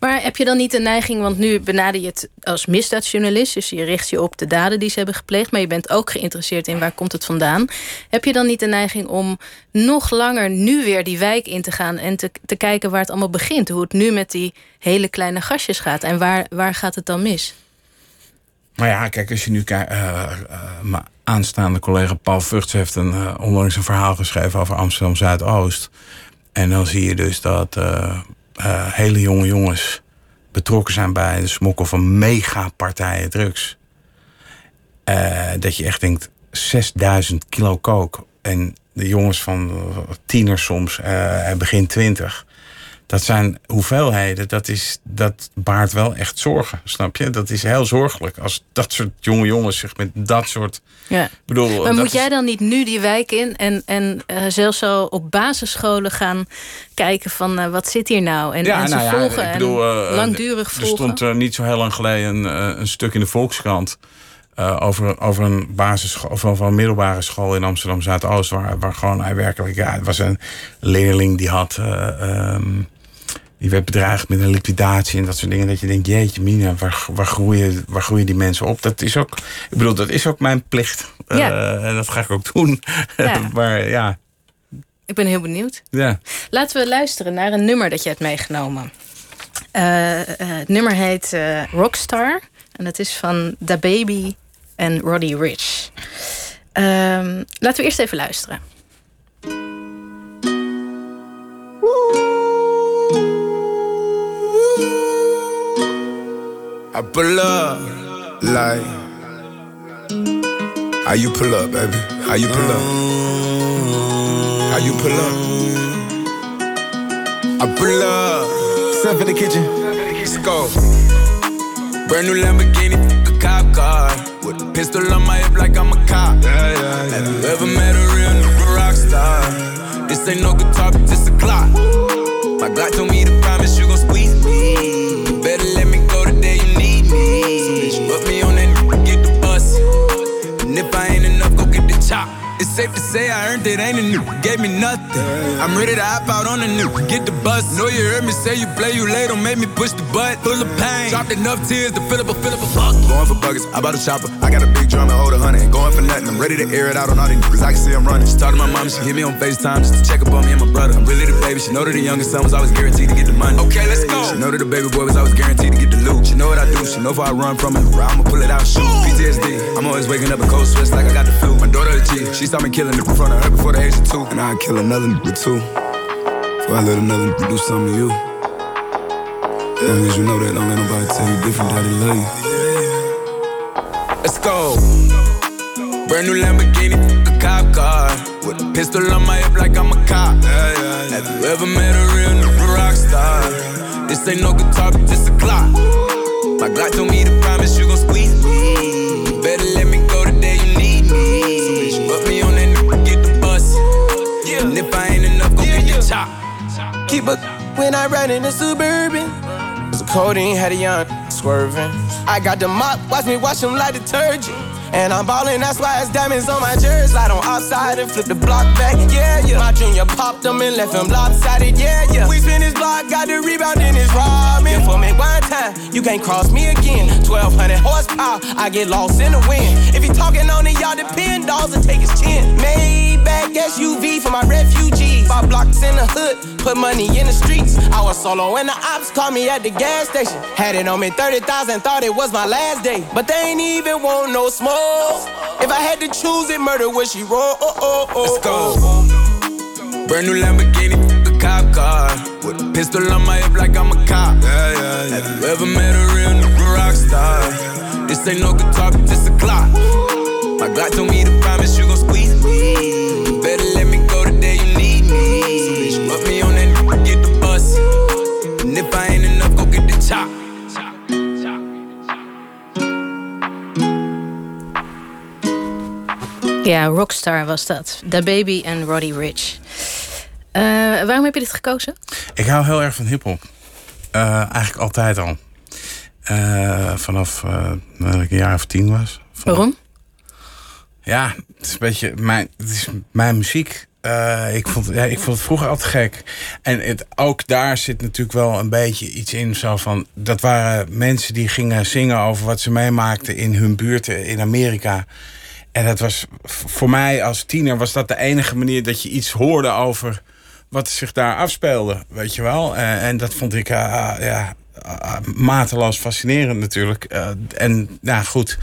Maar heb je dan niet de neiging, want nu benader je het als misdaadjournalist, dus je richt je op de daden die ze hebben gepleegd, maar je bent ook geïnteresseerd in waar komt het vandaan. Heb je dan niet de neiging om nog langer nu weer die wijk in te gaan en te, te kijken waar het allemaal begint? Hoe het nu met die hele kleine gastjes gaat en waar, waar gaat het dan mis? Maar ja, kijk, als je nu kijkt. Uh, uh, mijn aanstaande collega Paul Vugts heeft een, uh, onlangs een verhaal geschreven over Amsterdam Zuidoost. En dan zie je dus dat uh, hele jonge jongens betrokken zijn bij de smokkel van megapartijen drugs. Uh, dat je echt denkt, 6000 kilo kook. En de jongens van tieners soms, begin twintig dat zijn hoeveelheden, dat, is, dat baart wel echt zorgen, snap je? Dat is heel zorgelijk als dat soort jonge jongens zich met dat soort. Ja. Bedoel, maar moet is... jij dan niet nu die wijk in en, en uh, zelfs zo op basisscholen gaan kijken van uh, wat zit hier nou? En, ja, en ze nou ja, volgen ik bedoel, en langdurig volgen. Er stond niet zo heel lang geleden een, een stuk in de Volkskrant. Uh, over, over een basisschool of over een middelbare school in Amsterdam Zuidoost. Waar, waar gewoon hij werkelijk. Ja, het was een leerling die had. Um, die werd bedreigd met een liquidatie en dat soort dingen. Dat je denkt, jeetje mina, waar, waar, groeien, waar groeien die mensen op? Dat is ook, ik bedoel, dat is ook mijn plicht. Ja. Uh, en dat ga ik ook doen. Ja. [LAUGHS] maar ja. Ik ben heel benieuwd. Ja. Laten we luisteren naar een nummer dat je hebt meegenomen. Uh, uh, het nummer heet Rockstar. En dat is van Da Baby en Roddy Rich. Ehm, laten we eerst even luisteren. I pull up like how you pull up, baby? How you pull up? How you pull up? I pull up. Step in the kitchen. Let's go. Brand new Lamborghini, a cop car. With a pistol on my hip like I'm a cop. Yeah, yeah, yeah. Have you ever met a real nigga rock star? This ain't no guitar, but this a clock. My God told me to promise you gon' squeeze me. You better safe to say I earned it, ain't a new. Gave me nothing. I'm ready to hop out on the new. Get the bus. Know you heard me say you play, you late, don't make me push the butt. Full of pain. Dropped enough tears to fill up a fill up a fuck. Going for buckets, I bought a chopper. I got a big drum and hold a hundred. Going for nothing. I'm ready to air it out on all these niggas. I can see I'm running. She talked to my mom, she hit me on FaceTime just to check up on me and my brother. I'm really the baby. She know that the youngest son was always guaranteed to get the money. Okay, let's go. She know that the baby boy was always guaranteed to get the loot. She know what I do. She know if I run from it, I'ma pull it out, shoot. PTSD. I'm always waking up in cold sweats like I got the flu. My daughter a G. She saw me killing it in front of her before the age of two. And I'd kill another nigga too. Before I let another nigga do something to you. Long as you know that, don't let nobody tell you different, daddy love you. Let's go. Brand new Lamborghini, a cop car. With a pistol on my hip like I'm a cop. Have you ever met a real nigga rock star? This ain't no guitar, but this a Glock. My Glock told me to promise you gon' squeeze me. When I ride in the suburban. The codeine had a young swerving. I got the mop, watch me wash them like detergent. And I'm ballin', that's why it's diamonds on my jersey. Slide on outside and flip the block back, yeah, yeah. My junior popped them and left him lopsided, yeah, yeah. We spin his block, got the rebound in his robbing. For me one time, you can't cross me again. 1200 horsepower, I get lost in the wind. If he talking on it, y'all depend, dolls and take his chin. Maybach SUV for my refugees. Five blocks in the hood, put money in the streets. I was solo when the ops called me at the gas station. Had it on me 30,000, thought it was my last day. But they ain't even want no smoke. Oh, if I had to choose it, murder would she roll? Oh, oh, oh, Let's go. Brand new Lamborghini, a cop car. With a pistol on my hip like I'm a cop. Yeah, yeah, yeah. Have you ever met a real nigga rock star? This ain't no guitar, but this a Glock. My Glock told me to promise you Ja, Rockstar was dat. Da Baby en Roddy Rich. Eh, waarom heb je dit gekozen? Ik hou heel erg van hip-hop. Eh, eigenlijk altijd al. Eh, vanaf dat ik een jaar of tien was. Waarom? Ja, het is een beetje mijn, het is mijn muziek. Ik, vond, ja, ik vond het vroeger altijd gek. En het, ook daar zit natuurlijk wel een beetje iets in. Zo van, dat waren mensen die gingen zingen over wat ze meemaakten in hun buurten in Amerika. En dat was voor mij als tiener was dat de enige manier dat je iets hoorde over wat zich daar afspeelde. Weet je wel? Eh, en dat vond ik eh, ja, eh, mateloos fascinerend natuurlijk. Eh, en nou goed,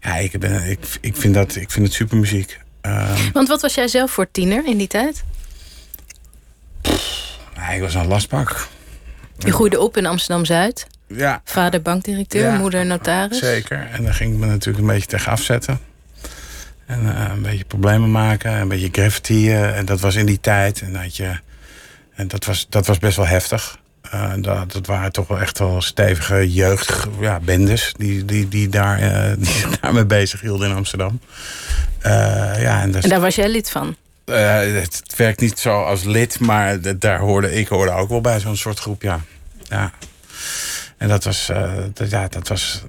ja, ik, ben, ik, ik, vind dat, ik vind het supermuziek. Ehm, Want wat was jij zelf voor tiener in die tijd? ja, ik was een lastpak. Je groeide op in Amsterdam-Zuid. Ja, Vader bankdirecteur, Ja, moeder notaris. zeker. En daar ging ik me natuurlijk een beetje tegen afzetten. En eh, een beetje problemen maken, een beetje graffitiën. En dat was in die tijd. En, dat, je, en dat, was, dat was best wel heftig. Eh, dat, dat waren toch wel echt wel stevige jeugd, ja, bendes die, die, die, daar, eh, [LAUGHS] die daarmee bezig hielden in Amsterdam. Ja, en dat, En daar was jij lid van. het, werkt niet zo als lid, maar daar hoorde, ik hoorde ook wel bij zo'n soort groep, ja. ja. En dat was, dat, ja, dat was,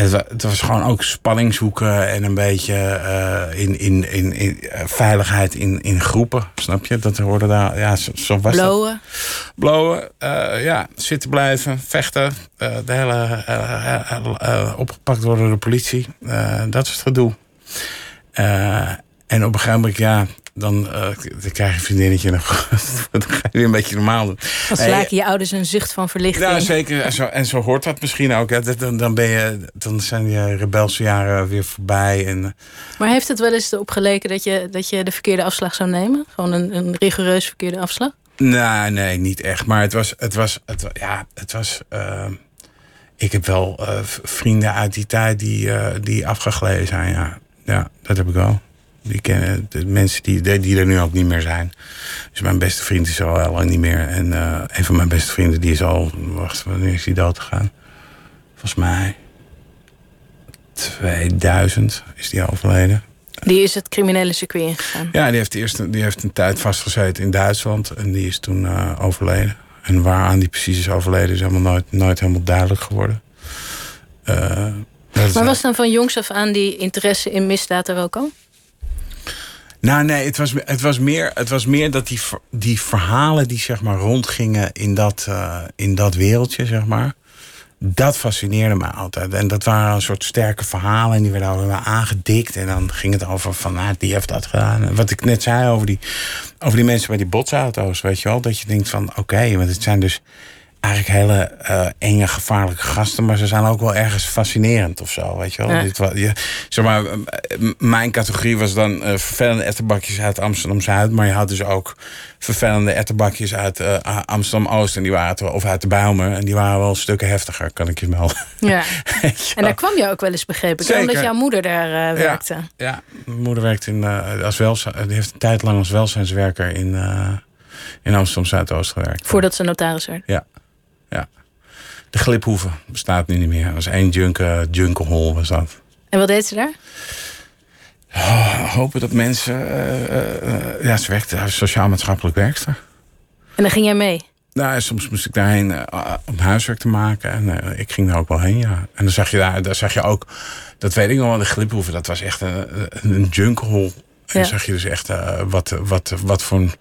het, wa- het was gewoon ook spanning zoeken en een beetje eh, in, in, in, in eh, veiligheid in, in groepen, snap je? Dat hoorde daar, ja, zo, zo was dat. Blowen. Blowen, eh, ja, zitten blijven, vechten. de hele opgepakt worden door de politie. Dat is het gedoe. En op een gegeven moment, ja, dan, eh, dan krijg je een vriendinnetje en dan, [LAUGHS] dan ga je weer een beetje normaal doen. Dan slaken je ouders een zucht van verlichting. ja, zeker. En zo, en zo hoort dat misschien ook. Hè. Dan, dan, ben je, dan zijn je rebelse jaren weer voorbij. En, Maar heeft het wel eens erop geleken dat je, dat je de verkeerde afslag zou nemen? Gewoon een, een rigoureus verkeerde afslag? Nee, nee, niet echt. Maar het was, het was, het, ja, het was. eh, ik heb wel eh, vrienden uit die tijd die, eh, die afgegleden zijn. Ja. ja, dat heb ik wel. Die kennen de mensen die, die er nu ook niet meer zijn. Dus mijn beste vriend is al lang niet meer. En eh, een van mijn beste vrienden die is al. Wacht, wanneer is die dood gegaan? Volgens mij. 2000 is die overleden. Die is het criminele circuit ingegaan. Ja, die heeft, eerst, die heeft een tijd vastgezeten in Duitsland. En die is toen eh, overleden. En waaraan die precies is overleden is helemaal nooit, nooit helemaal duidelijk geworden. Eh, Maar was dan van jongs af aan die interesse in misdaad er ook al? Nou, nee, het was, het was, meer, het was meer dat die, die verhalen die zeg maar rondgingen in dat, uh, in dat wereldje, zeg maar. Dat fascineerde me altijd. En dat waren een soort sterke verhalen. En die werden allemaal aangedikt. En dan ging het over van, nou, die heeft dat gedaan. En wat ik net zei over die, over die mensen bij die botsauto's, weet je wel. Dat je denkt van, oké, want het zijn dus eigenlijk hele uh, enge, gevaarlijke gasten. Maar ze zijn ook wel ergens fascinerend of zo. Weet je wel? Ja. Dit, zeg maar, mijn categorie was dan uh, vervelende ettenbakjes uit Amsterdam Zuid. Maar je had dus ook vervelende ettenbakjes uit uh, Amsterdam Oost. En die waren of uit de Bijlmer. En die waren wel stukken heftiger, kan ik je melden. Ja. [LAUGHS] en daar kwam je ook wel eens begrepen. Zeker. Omdat jouw moeder daar werkte. Ja, ja, mijn moeder werkte in, als welzijn, die heeft een tijd lang als welzijnswerker in, in Amsterdam Zuidoost gewerkt. Voordat ze notaris werd? Ja ja. De gliphoeve bestaat nu niet meer. Dat was één junke, junkelhol was dat. En wat deed ze daar? Oh, hopen dat mensen... Uh, uh, ja, ze werkte als sociaal-maatschappelijk werkster. En dan ging jij mee? Nou, soms moest ik daarheen uh, om huiswerk te maken. En ik ging daar ook wel heen, ja. En dan zag je daar, daar zag je ook... Dat weet ik nog wel, de gliphoeve, dat was echt een, een. En ja. dan zag je dus echt wat, wat, wat voor... Een,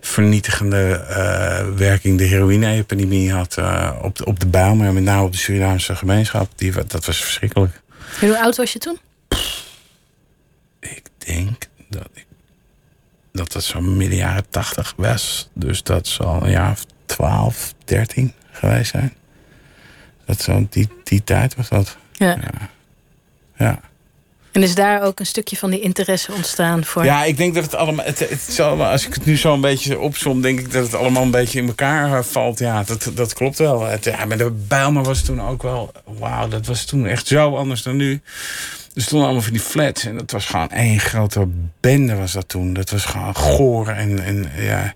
vernietigende uh, werking de heroïne-epidemie had uh, op, de, op de maar met name op de Surinaamse gemeenschap. Die, dat was verschrikkelijk. En hoe oud was je toen? Ik denk dat ik dat het zo'n midden jaren tachtig was. Dus dat zal een jaar of 12, 13 geweest zijn. Dat zo, die, die tijd was dat. Ja. ja. ja. En is daar ook een stukje van die interesse ontstaan voor? Ja, ik denk dat het allemaal. Het, het als ik het nu zo een beetje opzom, denk ik dat het allemaal een beetje in elkaar eh, valt. Ja, dat, dat klopt wel. Het, ja, maar de Bijlmer was toen ook wel. Wauw, dat was toen echt zo anders dan nu. Er stonden allemaal van die flats en dat was gewoon één grote bende was dat toen. Dat was gewoon goor en, en ja.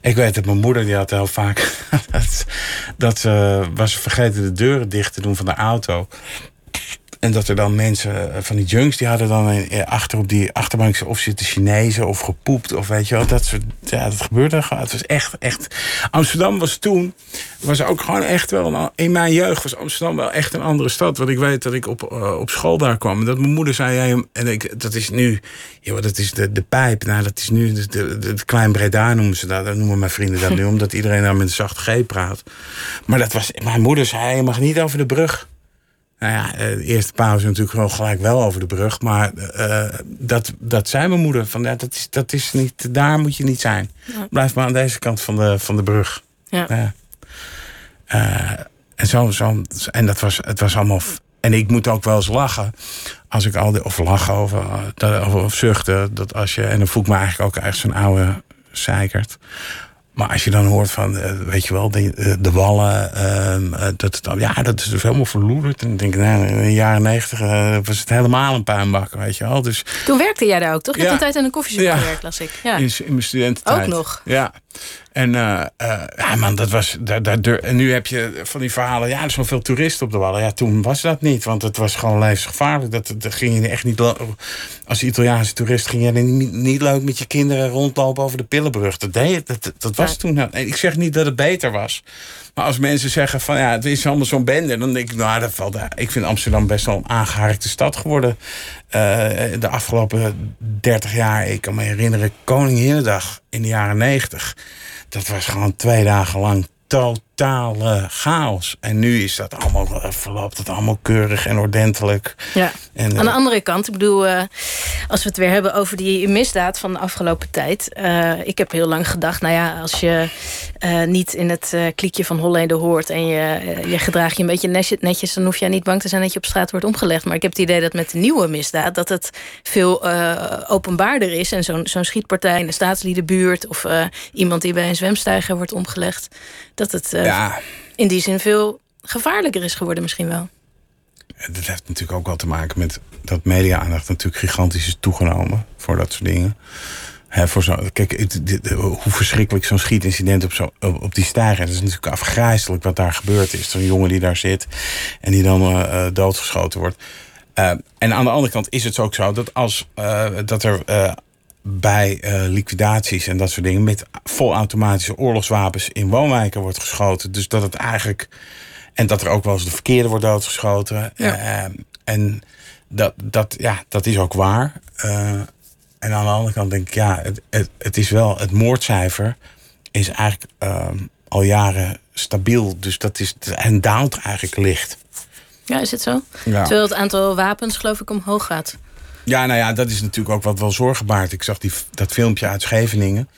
Ik weet dat mijn moeder die had heel vaak [LAUGHS] dat, dat ze was vergeten de deuren dicht te doen van de auto. En dat er dan mensen eh, van die junks, die hadden dan eh, achter op die achterbank of zitten Chinezen of gepoept of weet je wel. Dat, soort, ja, dat gebeurde gewoon. Het was echt, echt. Amsterdam was toen, was ook gewoon echt wel. In mijn jeugd was Amsterdam wel echt een andere stad. Want ik weet dat ik op, uh, op school daar kwam. En dat mijn moeder zei, ja, en ik, dat is nu, joh, dat is de, de pijp. Nou, dat is nu, de, de, de Klein Breda noemen ze dat. Dat noemen mijn vrienden dat nu, [LAUGHS] omdat iedereen daar met een zacht G praat. Maar dat was, mijn moeder zei, je mag niet over de brug. Nou ja, de eerste pauze natuurlijk gewoon gelijk wel over de brug. Maar uh, dat, dat zei mijn moeder. Van, ja, dat, is, dat is niet, daar moet je niet zijn. Ja. Blijf maar aan deze kant van de, van de brug. Ja. Uh, en, zo, zo, en dat was, het was allemaal... En ik moet ook wel eens lachen. Als ik al die, of lachen over, of, of zuchten. Dat als je, en dan voel ik me eigenlijk ook echt zo'n oude zeikert. Maar als je dan hoort van, uh, weet je wel, de, eh, de wallen, uh, dat, ja, dat is dus helemaal verloederd. En dan denk ik, nou, in de jaren negentig uh, was het helemaal een puinbak, weet je wel. Dus, Toen werkte jij daar ook, toch? Je ja. hebt een tijd in een koffieshop ja. gewerkt, las ik. Ja. In, in mijn studententijd. Ook nog? Ja. En uh, uh, ja, man, dat was. Daar, daar, en nu heb je van die verhalen. Ja, er zijn veel toeristen op de Wallen. Ja, toen was dat niet, want het was gewoon levensgevaarlijk. Dat, dat ging je echt niet. Als Italiaanse toerist ging je niet, niet leuk met je kinderen rondlopen over de Pillenbrug. Dat, deed, dat, dat was ja. toen. Nou, ik zeg niet dat het beter was. Maar als mensen zeggen van ja, het is allemaal zo'n bende, dan denk ik, nou, dat valt. Ik vind Amsterdam best wel een aangeharkte stad geworden. Uh, de afgelopen 30 jaar. Ik kan me herinneren, Koninginnedag in de jaren 90 dat was gewoon twee dagen lang totale chaos. En nu is dat allemaal, verloopt het allemaal keurig en ordentelijk. Ja. En, Aan de andere kant, ik bedoel, uh, als we het weer hebben over die misdaad van de afgelopen tijd. Uh, ik heb heel lang gedacht, nou ja, als je niet in het kliekje van Holleden hoort en je, je gedraagt je een beetje netjes, netjes, dan hoef je niet bang te zijn dat je op straat wordt omgelegd. Maar ik heb het idee dat met de nieuwe misdaad dat het veel openbaarder is. En zo'n zo'n schietpartij in de staatsliedenbuurt of iemand die bij een zwemstijger wordt omgelegd, dat het ja. in die zin veel gevaarlijker is geworden misschien wel. Dat heeft natuurlijk ook wel te maken met dat media-aandacht natuurlijk gigantisch is toegenomen voor dat soort dingen. He, voor zo, kijk, het, dit, hoe verschrikkelijk zo'n schietincident op, zo, op, op die stijger. Het is natuurlijk afgrijzelijk wat daar gebeurd is. Zo'n jongen die daar zit en die dan uh, doodgeschoten wordt. Uh, en aan de andere kant is het ook zo dat als uh, dat er bij uh, liquidaties en dat soort dingen met volautomatische oorlogswapens in woonwijken wordt geschoten. Dus dat het eigenlijk. En dat er ook wel eens de verkeerde wordt doodgeschoten. Ja. Uh, en dat, dat, ja, dat is ook waar. Uh, en aan de andere kant denk ik, ja, het, het, het is wel, het moordcijfer is eigenlijk ehm, al jaren stabiel. Dus dat is, en daalt eigenlijk licht. Ja, is het zo? Ja. Terwijl het aantal wapens geloof ik omhoog gaat. Ja, nou ja, dat is natuurlijk ook wat wel zorgen baart. Ik zag die, dat filmpje uit Scheveningen.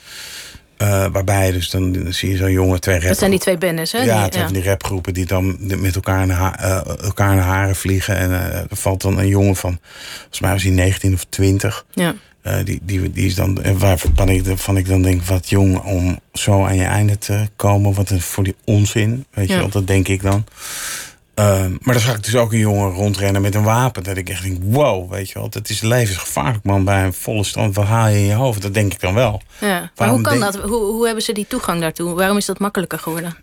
eh, waarbij dus dan, dan zie je zo'n jongen, twee rap... Dat zijn die twee bendes, hè? Ja, Die- van die rapgroepen die dan met elkaar in eh, elkaar in haren vliegen. En eh, er valt dan een jongen van, volgens mij was hij 19 of 20. ja. Die, die, die is dan, en waarvan ik, van ik dan denk, wat jong om zo aan je einde te komen. Wat een, voor die onzin, weet je Ja. wel, dat denk ik dan. Ehm, maar dan zag ik dus ook een jongen rondrennen met een wapen. Dat ik echt denk, wow, weet je wel. Dat is levensgevaarlijk, man, bij een volle stand. Wat haal je in je hoofd? Dat denk ik dan wel. ja. Maar Waarom hoe kan dat? Hoe, hoe hebben ze die toegang daartoe? Waarom is dat makkelijker geworden?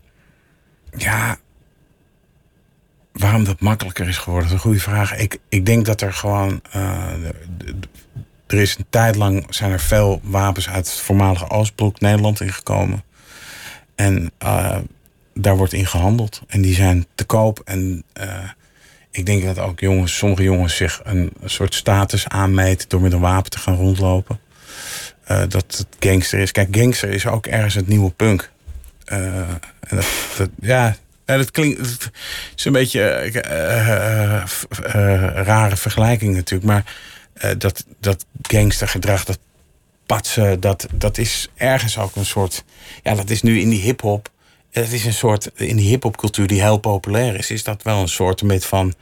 Ja, waarom dat makkelijker is geworden, is een goede vraag. Ik, ik denk dat er gewoon. eh, er is een tijd lang zijn er veel wapens uit het voormalige Oostblok Nederland ingekomen. En eh, daar wordt in gehandeld. En die zijn te koop. En eh, ik denk dat ook jongens, sommige jongens zich een, soort status aanmeten door met een wapen te gaan rondlopen. Eh, dat het gangster is. Kijk, gangster is ook ergens het nieuwe punk. Eh, en dat, ja, dat klinkt. Is een beetje rare vergelijking natuurlijk. Maar dat, dat gangstergedrag, dat patsen, dat, dat is ergens ook een soort. Ja, dat is nu in die hip-hop. Het is een soort. In die hip-hop cultuur die heel populair is, is dat wel een soort met van.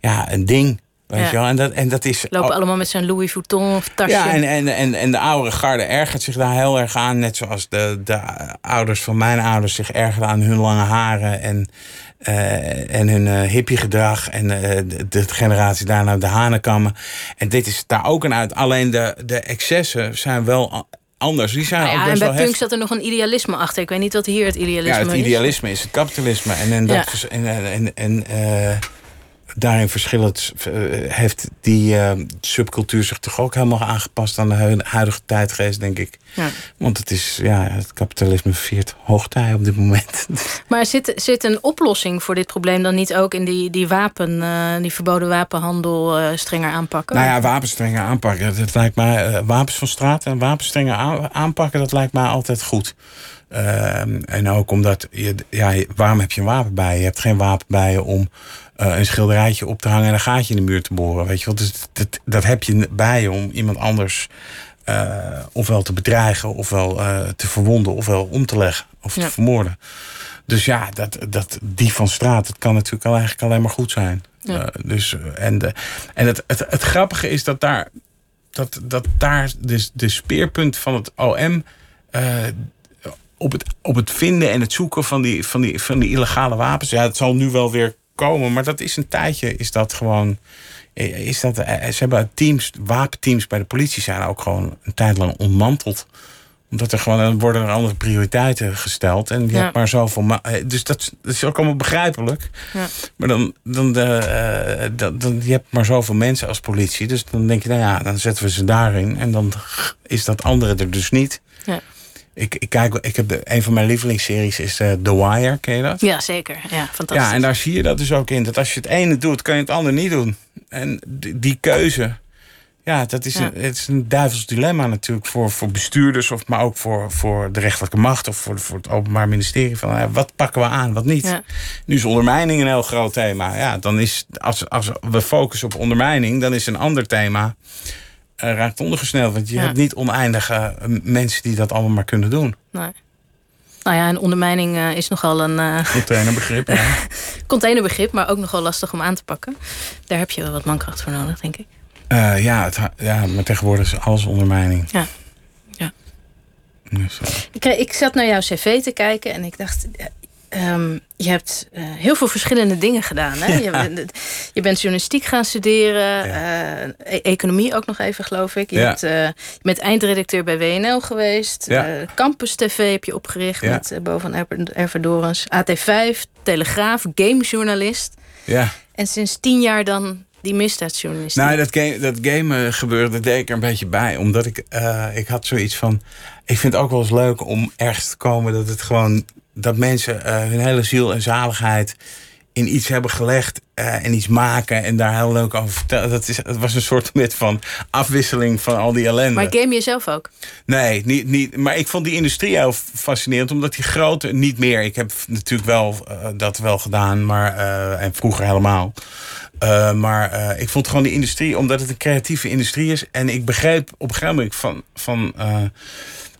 Ja, een ding. Weet Ja. je wel? En dat, en dat is. Lopen allemaal met zo'n Louis Vuitton of tasje. ja, en, en, en, en de oudere garde ergert zich daar heel erg aan. Net zoals de, de ouders van mijn ouders zich ergerden aan hun lange haren en, eh, en hun eh hippiegedrag. En eh, de, de generatie daarna de hanenkammen. En dit is daar ook een uit. Alleen de, de excessen zijn wel anders. Die zijn Nou ook ja, en bij wel punk zat er nog een idealisme achter. Ik weet niet wat hier het idealisme Ja, het is. idealisme is het kapitalisme. En, en, dat Ja. vers- en, en, en, en, eh, daarin verschillend eh, heeft die eh, subcultuur zich toch ook helemaal aangepast aan de hu- huidige tijdgeest, denk ik. Ja. Want het is, ja, het kapitalisme viert hoogtij op dit moment. [LAUGHS] Maar zit, zit een oplossing voor dit probleem dan niet ook in die, die wapen, eh, die verboden wapenhandel strenger aanpakken? Nou ja, wapens strenger aanpakken. Dat, lijkt mij, wapens van straat en wapens strenger aan- aanpakken, dat lijkt mij altijd goed. Ehm, en ook omdat, je, ja, waarom heb je een wapen bij je? Je hebt geen wapen bij je om eh, een schilderijtje op te hangen en een gaatje in de muur te boren. Weet je wel? Dus dat, dat heb je bij je om iemand anders eh, ofwel te bedreigen, ofwel eh, te verwonden, ofwel om te leggen of Ja. te vermoorden. Dus ja, dat, dat, die van straat, dat kan natuurlijk al eigenlijk alleen maar goed zijn. Ja. Dus, en de, en het, het, het grappige is dat daar, dat, dat daar dus de speerpunt van het OM op, het, op het vinden en het zoeken van die, van, die, van die illegale wapens. Ja, het zal nu wel weer komen, maar dat is een tijdje, is dat gewoon. eh, Is dat, eh, ze hebben teams, wapenteams bij de politie zijn ook gewoon een tijd lang ontmanteld omdat er gewoon dan worden er andere prioriteiten gesteld. En je Ja. hebt maar zoveel. ma- eh, Dus dat, dat is ook allemaal begrijpelijk. Ja. Maar dan, dan, de, dan, dan, je hebt maar zoveel mensen als politie. Dus dan denk je, nou ja, dan zetten we ze daarin. En dan is dat andere er dus niet. Ja. Ik, ik, kijk, ik heb de, een van mijn lievelingsseries is eh, The Wire. Ken je dat? Ja, zeker. Ja, fantastisch. Ja, en daar zie je dat dus ook in. Dat als je het ene doet, kan je het andere niet doen. En die, die keuze. Ja, dat is, Ja. Een, het is een duivels dilemma natuurlijk voor, voor bestuurders, of, maar ook voor, voor de rechterlijke macht of voor, voor het Openbaar Ministerie. Van, ja, wat pakken we aan, wat niet? Ja. Nu is ondermijning een heel groot thema. Ja, dan is, als, als we focussen op ondermijning, dan is een ander thema raakt ondergesneld. Want je Ja. hebt niet oneindige eh, mensen die dat allemaal maar kunnen doen. Nee. Nou ja, en ondermijning eh, is nogal een eh, Goed trainerbegrip. Ja. [LAUGHS] containerbegrip, maar ook nogal lastig om aan te pakken. Daar heb je wel wat mankracht voor nodig, denk ik. Eh, ja, het, ja, maar tegenwoordig is alles ondermijning. Ja. Ja. Dus, eh, Ik, ik zat naar jouw cv te kijken en ik dacht... eh, ehm, je hebt eh, heel veel verschillende dingen gedaan. Hè? Je, bent- je bent journalistiek gaan studeren. eh, e- economie ook nog even, geloof ik. Je, Ja. hebt, eh, je bent eindredacteur bij WNL geweest. Ja. Campus TV heb je opgericht Ja. met Boven Erver- Erverdorens. AT5, Telegraaf, gamejournalist. ja. En sinds tien jaar dan die misdaadjournalistiek. Nou, dat game, dat game gebeurde, deed ik er een beetje bij. Omdat ik, ik had zoiets van... Ik vind het ook wel eens leuk om ergens te komen dat het gewoon... Dat mensen eh, hun hele ziel en zaligheid in iets hebben gelegd uh, en iets maken en daar heel leuk over vertellen. Dat, is, het was een soort [LAUGHS] met van afwisseling van al die ellende. Maar game je zelf ook? Nee, niet, niet, maar ik vond die industrie heel fascinerend, omdat die grote niet meer. Ik heb natuurlijk wel uh, dat wel gedaan, maar uh, en vroeger helemaal. maar ik vond gewoon die industrie, omdat het een creatieve industrie is. En ik begreep op een gegeven moment van. van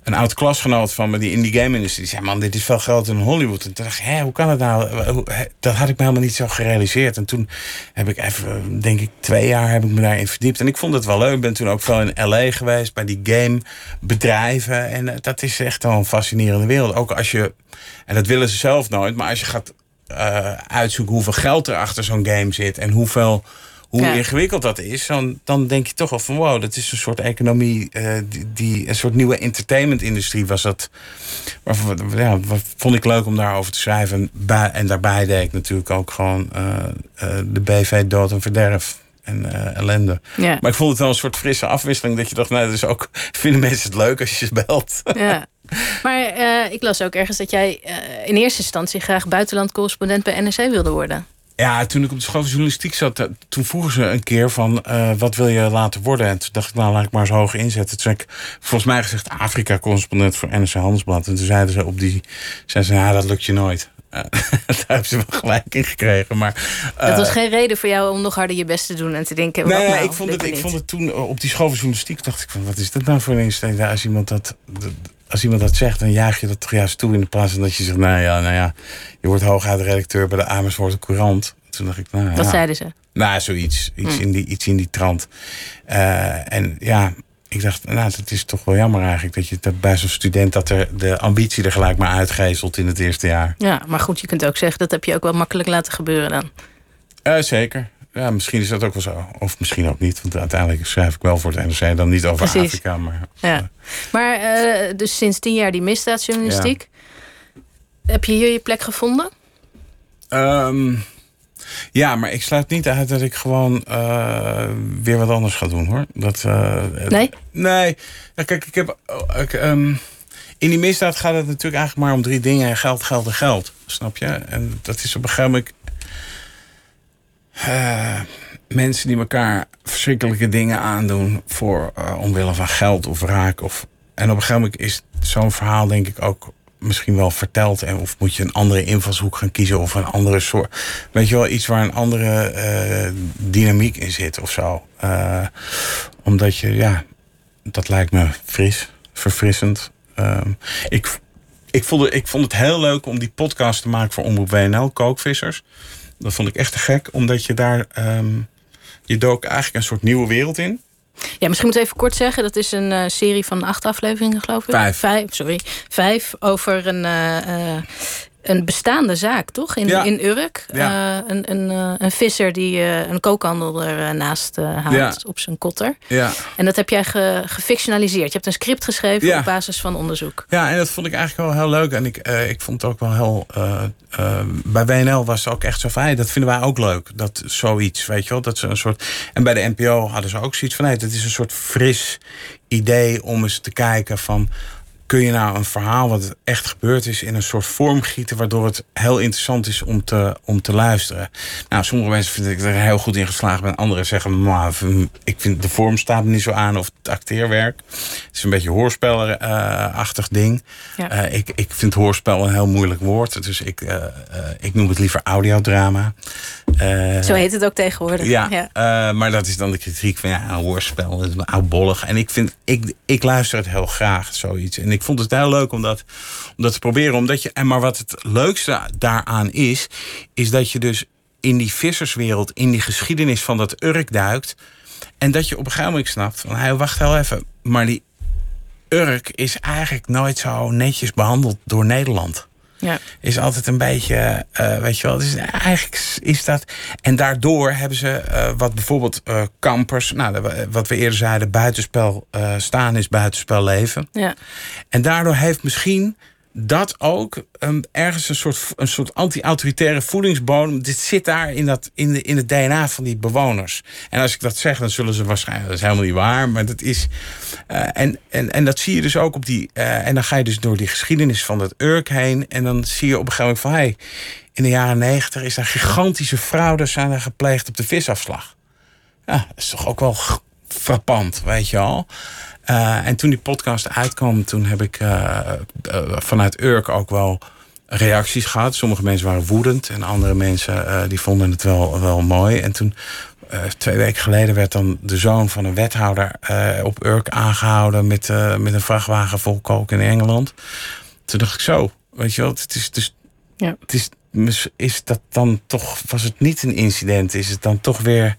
een oud klasgenoot van me die in die game-industrie zei: Man, dit is veel groter dan Hollywood. En toen dacht Hé, hoe kan het nou? Dat had ik me helemaal niet zo gerealiseerd. En toen heb ik even, denk ik, twee jaar heb ik me daarin verdiept. En ik vond het wel leuk. Ik ben toen ook veel in LA geweest bij die gamebedrijven. En eh, dat is echt wel een fascinerende wereld. Ook als je, en dat willen ze zelf nooit, maar als je gaat uitzoeken hoeveel geld er achter zo'n game zit en hoeveel hoe ingewikkeld dat is, dan, dan denk je toch wel van wow, dat is een soort economie, uh, die, die, een soort nieuwe entertainment-industrie was dat. Ja, wat vond ik leuk om daarover te schrijven. En, daarbij deed ik natuurlijk ook gewoon uh, uh, de BV Dood en Verderf en ellende. Ja. Maar ik vond het wel een soort frisse afwisseling. Dat je dacht, nou, dus ook [LAUGHS] vinden mensen het leuk als je ze belt. Ja. [LAUGHS] Maar ik las ook ergens dat jij in eerste instantie graag buitenland correspondent bij NRC wilde worden. Ja, toen ik op de school van journalistiek zat, eh, toen vroegen ze een keer van uh, wat wil je laten worden? En toen dacht ik, nou laat ik maar eens hoog inzetten. Toen heb ik volgens mij gezegd Afrika-correspondent voor NRC Handelsblad. En toen zeiden ze op die, zeiden ze, ja, dat lukt je nooit. Uh, [LAUGHS] daar hebben ze wel gelijk in gekregen. Maar, uh, dat was geen reden voor jou om nog harder je best te doen en te denken. Nee, nou, ik, vond het, ik vond het toen op die school van journalistiek. dacht ik van wat is dat nou voor een instelling? Als iemand dat, als iemand dat zegt, dan jaag je dat toch juist toe in de plaats van dat je zegt, nou ja, nou ja, je wordt hooguit redacteur bij de Amersfoort Courant. Toen dacht ik, nou Wat zeiden ze? Nou, zoiets. Iets, hmm. in, die, iets in die trant. Uh, en ja, ik dacht, nou, het is toch wel jammer eigenlijk dat je dat bij zo'n student dat er de ambitie er gelijk maar uitgeestelt in het eerste jaar. Ja, maar goed, je kunt ook zeggen dat heb je ook wel makkelijk laten gebeuren dan. Uh, zeker. Ja, misschien is dat ook wel zo. Of misschien ook niet. Want uiteindelijk schrijf ik wel voor het NRC. Dan niet over Precies. Afrika. Maar, ja. maar uh, dus sinds tien jaar die misdaadjournalistiek. Heb je hier je plek gevonden? Um, ja, maar ik sluit niet uit dat ik gewoon uh, weer wat anders ga doen hoor. Dat, nee? Nee. Ja, kijk, ik heb. Oh, ik, um, in die misdaad gaat het natuurlijk eigenlijk maar om drie dingen: geld, geld en geld. Snap je? En dat is op een gegeven moment uh, mensen die elkaar verschrikkelijke dingen aandoen voor uh, omwille van geld of raak. Of, en op een gegeven moment is zo'n verhaal denk ik ook misschien wel verteld. En of moet je een andere invalshoek gaan kiezen of een andere soort. Weet je wel, iets waar een andere uh, dynamiek in zit of zo. omdat je, ja, dat lijkt me fris, verfrissend. ik, ik, vond, ik vond het heel leuk om die podcast te maken voor Omroep WNL, Kookvissers. Dat vond ik echt te gek, omdat je daar. Um, je dook eigenlijk een soort nieuwe wereld in. Ja, misschien moet ik even kort zeggen. Dat is een uh, serie van acht afleveringen, geloof ik. Vijf. Vijf, sorry. Vijf over een, uh, een bestaande zaak, toch? In, in Urk. Ja. Uh, een, een, uh, een visser die uh, een kookhandel ernaast haalt ja. op zijn kotter. Ja. En dat heb jij ge, gefictionaliseerd. Je hebt een script geschreven op basis van onderzoek. Ja, en dat vond ik eigenlijk wel heel leuk. En ik, ik vond het ook wel heel... bij WNL was het ook echt zo van... dat vinden wij ook leuk. Dat zoiets, weet je wel. Dat ze een soort... En bij de NPO hadden ze ook zoiets van... nee, dat is een soort fris idee om eens te kijken van kun je nou een verhaal wat echt gebeurd is in een soort vorm gieten, waardoor het heel interessant is om te, om te luisteren. Nou, sommige mensen vinden ik er heel goed in geslaagd ben. Anderen zeggen, maar ik vind de vorm staat me niet zo aan of het acteerwerk. Het is een beetje hoorspelachtig ding. Ja. Uh, ik, ik vind hoorspel een heel moeilijk woord. Dus ik, uh, uh, ik noem het liever audiodrama. zo heet het ook tegenwoordig. Ja, ja. maar dat is dan de kritiek van ja, hoorspel, is oudbollig. En ik vind, ik, ik luister het heel graag, zoiets. En ik ik vond het heel leuk om dat, om te proberen. Omdat je, en maar wat het leukste daaraan is, is dat je dus in die visserswereld, in die geschiedenis van dat Urk duikt. En dat je op een gegeven moment snapt van, hij wacht heel even, maar die Urk is eigenlijk nooit zo netjes behandeld door Nederland. Ja. Is altijd een beetje, uh, weet je wel, dus eigenlijk is dat. En daardoor hebben ze, uh, wat bijvoorbeeld uh, kampers, nou, wat we eerder zeiden, buitenspel staan is buitenspel leven. Ja. En daardoor heeft misschien dat ook um, ergens een soort, een soort anti-autoritaire voedingsbodem. Dit zit daar in, dat, in, de, in het DNA van die bewoners. En als ik dat zeg, dan zullen ze waarschijnlijk. Dat is helemaal niet waar, maar dat is. Uh, en, en, en dat zie je dus ook op die. Uh, en dan ga je dus door die geschiedenis van dat Urk heen. En dan zie je op een gegeven moment van. Hey, in de jaren negentig is daar gigantische fraude zijn er gepleegd op de visafslag. Ja, dat is toch ook wel frappant, weet je al. Uh, en toen die podcast uitkwam, toen heb ik uh, uh, vanuit Urk ook wel reacties gehad. Sommige mensen waren woedend en andere mensen die vonden het wel, wel mooi. En toen, twee weken geleden, werd dan de zoon van een wethouder op Urk aangehouden met, met een vrachtwagen vol kook in Engeland. Toen dacht ik zo, weet je wel, het is, dus, ja. het is, is dat dan toch, was het niet een incident? Is het dan toch weer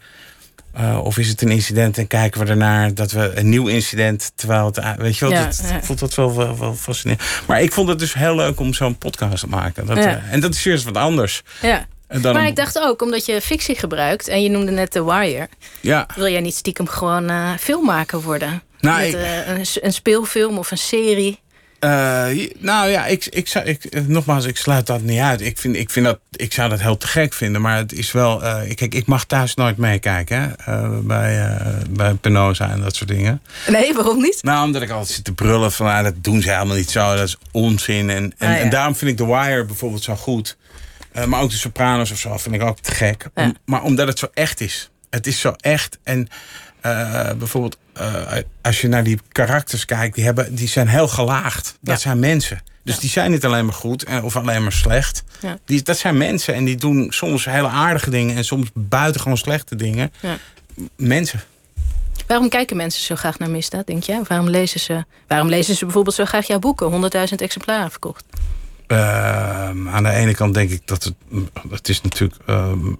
uh, of is het een incident en kijken we ernaar dat we een nieuw incident, terwijl het, weet je wel, ja, dat, ja. ik vond dat wel, wel, wel, fascinerend. Maar ik vond het dus heel leuk om zo'n podcast te maken. Dat, ja. uh, en dat is juist wat anders. Ja. Dan, maar ik dacht ook, omdat je fictie gebruikt en je noemde net The Wire, ja. wil jij niet stiekem gewoon uh, filmmaker worden? Nou, Met, ik, een, een speelfilm of een serie? Uh, nou ja, ik, ik, zou, ik, nogmaals, ik sluit dat niet uit. Ik, vind, ik, vind dat, ik zou dat heel te gek vinden. Maar het is wel. Uh, kijk, ik mag thuis nooit meekijken. Uh, bij, bij Penosa en dat soort dingen. Nee, waarom niet? Nou, omdat ik altijd zit te brullen van. Ah, dat doen ze helemaal niet zo. Dat is onzin. En, en, Ah, ja. en daarom vind ik The Wire bijvoorbeeld zo goed. maar ook de Sopranos of zo vind ik ook te gek. Ja. Om, maar omdat het zo echt is. Het is zo echt. En bijvoorbeeld. Uh, als je naar die karakters kijkt, die, hebben, die zijn heel gelaagd. Dat Ja. zijn mensen. Dus Ja. die zijn niet alleen maar goed en- of alleen maar slecht. Ja. Die, dat zijn mensen en die doen soms hele aardige dingen en soms buitengewoon slechte dingen. Ja. Mensen. Waarom kijken mensen zo graag naar misdaad, denk jij? Of waarom lezen ze, waarom lezen ze bijvoorbeeld zo graag jouw boeken? 100.000 exemplaren verkocht. Ehm, aan de ene kant denk ik dat het. Het is natuurlijk. ehm,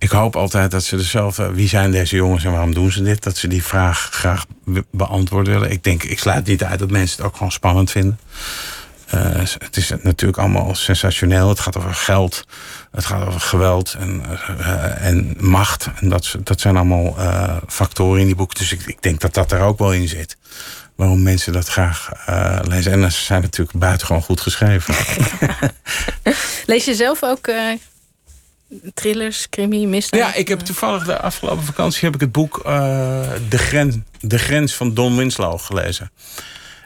ik hoop altijd dat ze dezelfde. Wie zijn deze jongens en waarom doen ze dit? Dat ze die vraag graag be- beantwoord willen. Ik denk, ik sluit niet uit dat mensen het ook gewoon spannend vinden. Eh, het is natuurlijk allemaal sensationeel. Het gaat over geld. Het gaat over geweld en, eh, en macht. En dat, dat zijn allemaal eh, factoren in die boeken. Dus ik, ik denk dat dat er ook wel in zit. Waarom mensen dat graag eh, lezen. En ze zijn natuurlijk buitengewoon goed geschreven. [LAUGHS] Lees je zelf ook eh, thrillers, crimi, misdaad? Ja, ik heb toevallig de afgelopen vakantie heb ik het boek eh, de, Grens, de Grens van Don Winslow gelezen.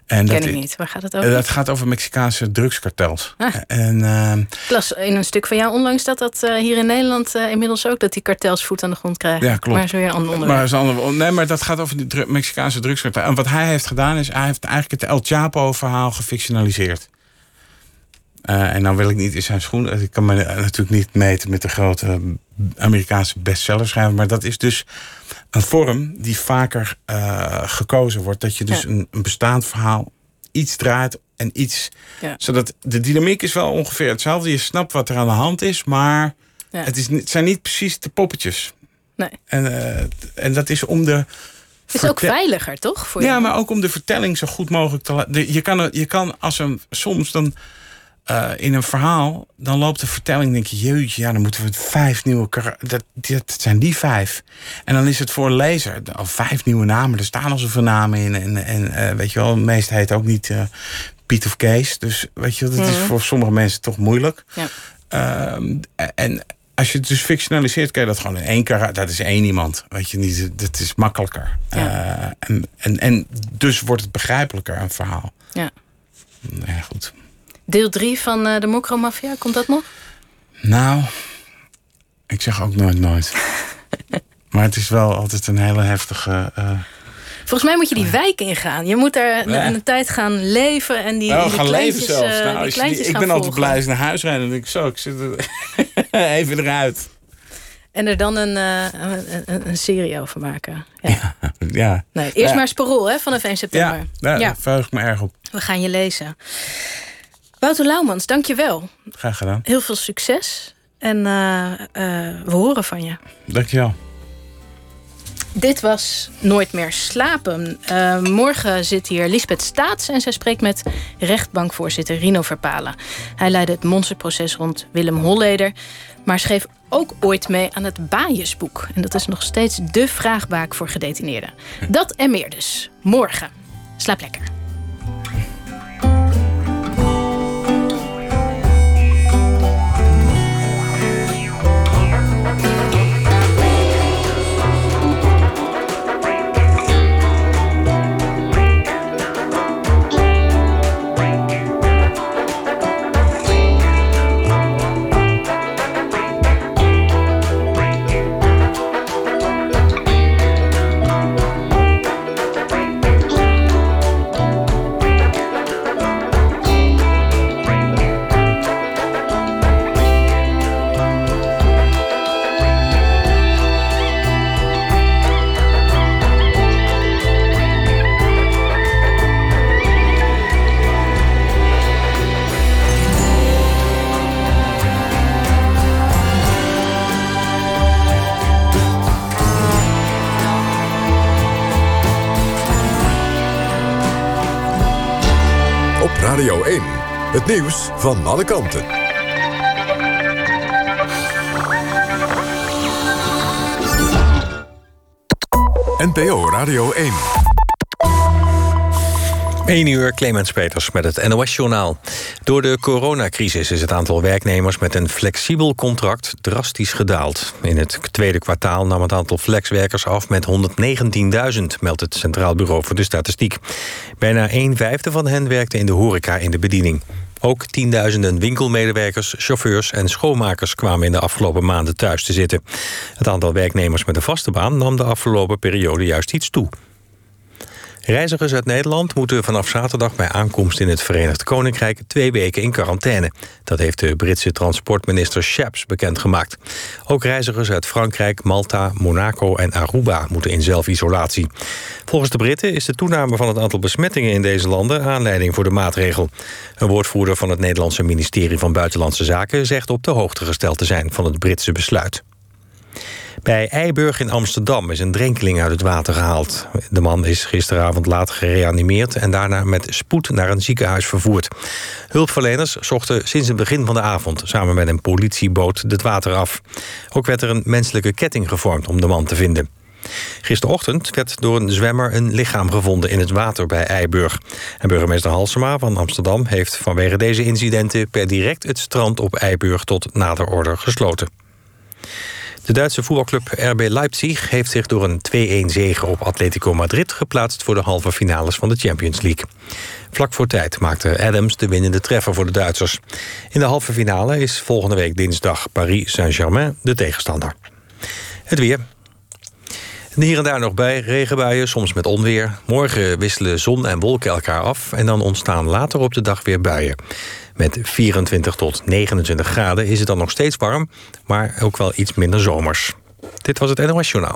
En Ken dat, ik niet. Waar gaat het over? dat gaat over Mexicaanse drugskartels. Ah. En ehm, Ik las in een stuk van jou onlangs dat dat eh, hier in Nederland eh, inmiddels ook... dat die kartels voet aan de grond krijgen. Ja, klopt. Maar zo weer een ander. Maar, ander- nee, maar dat gaat over de dru- Mexicaanse drugskartel. En wat hij heeft gedaan is, hij heeft eigenlijk het El Chapo-verhaal gefictionaliseerd. Eh, en nou wil ik niet in zijn schoen. Ik kan me natuurlijk niet meten met de grote Amerikaanse bestsellerschrijver. Maar dat is dus een vorm die vaker eh, gekozen wordt. Dat je dus Ja. een, een bestaand verhaal iets draait en iets. Ja. Zodat de dynamiek is wel ongeveer hetzelfde. Je snapt wat er aan de hand is, maar Ja. het, is, het zijn niet precies de poppetjes. Nee. En, eh, en dat is om de. Het is ook veiliger, toch? Voor Ja, je? maar ook om de vertelling zo goed mogelijk te laten. Je kan, je kan als een. Soms dan. Eh, in een verhaal, dan loopt de vertelling, denk je, jeetje, ja, dan moeten we vijf nieuwe dat, dat zijn die vijf. En dan is het voor een lezer al vijf nieuwe namen. Er staan al zoveel namen in. En, en eh, weet je wel, het meeste heet ook niet eh, Piet of Kees. Dus weet je wel, dat is Mhm. voor sommige mensen toch moeilijk. Ja. Ehm, en als je het dus fictionaliseert, kan je dat gewoon in één keer. Dat is één iemand. Weet je niet, dat is makkelijker. Ja. En, en, en dus wordt het begrijpelijker, een verhaal. Ja. Ja, goed. Deel 3 van eh, de Mokromafia, komt dat nog? Nou, ik zeg ook nooit nooit. [LAUGHS] maar het is wel altijd een hele heftige. eh, Volgens mij moet je die wijk ingaan. Je moet daar een, tijd gaan leven en die, oh, die gaan leven kleintjes, zelfs. eh, Nou, die die- ik ben altijd blij als ik naar huis rijden. Dan denk ik zo, ik zit er [LAUGHS] even eruit. En er dan een, eh, een, een, serie over maken. Ja. Ja, [LAUGHS] Nee, eerst Ja. maar Sparol hè, vanaf 1 september. ja, daar Ja. verheug ik me erg op. We gaan je lezen. Wouter Laumans, dank je wel. Graag gedaan. Heel veel succes. En eh, eh, we horen van je. Dankjewel. Dit was Nooit meer slapen. Eh, morgen zit hier Lisbeth Staats en zij spreekt met rechtbankvoorzitter Rino Verpalen. Hij leidde het monsterproces rond Willem Holleder, maar schreef ook ooit mee aan het Baaiensboek. En dat is nog steeds de vraagbaak voor gedetineerden. Dat en meer dus. Morgen. Slaap lekker. Nieuws van alle kanten. NPO Radio 1. 1 uur Clemens Peters met het NOS-journaal. Door de coronacrisis is het aantal werknemers met een flexibel contract drastisch gedaald. In het tweede kwartaal nam het aantal flexwerkers af met 119.000, meldt het Centraal Bureau voor de Statistiek. Bijna een vijfde van hen werkte in de horeca in de bediening. Ook tienduizenden winkelmedewerkers, chauffeurs en schoonmakers kwamen in de afgelopen maanden thuis te zitten. Het aantal werknemers met een vaste baan nam de afgelopen periode juist iets toe. Reizigers uit Nederland moeten vanaf zaterdag bij aankomst in het Verenigd Koninkrijk twee weken in quarantaine. Dat heeft de Britse transportminister Shaps bekendgemaakt. Ook reizigers uit Frankrijk, Malta, Monaco en Aruba moeten in zelfisolatie. Volgens de Britten is de toename van het aantal besmettingen in deze landen aanleiding voor de maatregel. Een woordvoerder van het Nederlandse ministerie van Buitenlandse Zaken zegt op de hoogte gesteld te zijn van het Britse besluit. Bij Eiburg in Amsterdam is een drenkeling uit het water gehaald. De man is gisteravond laat gereanimeerd... en daarna met spoed naar een ziekenhuis vervoerd. Hulpverleners zochten sinds het begin van de avond... samen met een politieboot het water af. Ook werd er een menselijke ketting gevormd om de man te vinden. Gisterochtend werd door een zwemmer een lichaam gevonden in het water bij Eiburg. Burgemeester Halsema van Amsterdam heeft vanwege deze incidenten... per direct het strand op Eiburg tot nader order gesloten. De Duitse voetbalclub RB Leipzig heeft zich door een 2-1 zege op Atletico Madrid geplaatst voor de halve finales van de Champions League. Vlak voor tijd maakte Adams de winnende treffer voor de Duitsers. In de halve finale is volgende week dinsdag Paris Saint-Germain de tegenstander. Het weer. hier en daar nog bij regenbuien, soms met onweer. Morgen wisselen zon en wolken elkaar af en dan ontstaan later op de dag weer buien. Met 24 tot 29 graden is het dan nog steeds warm, maar ook wel iets minder zomers. Dit was het NOS Journaal.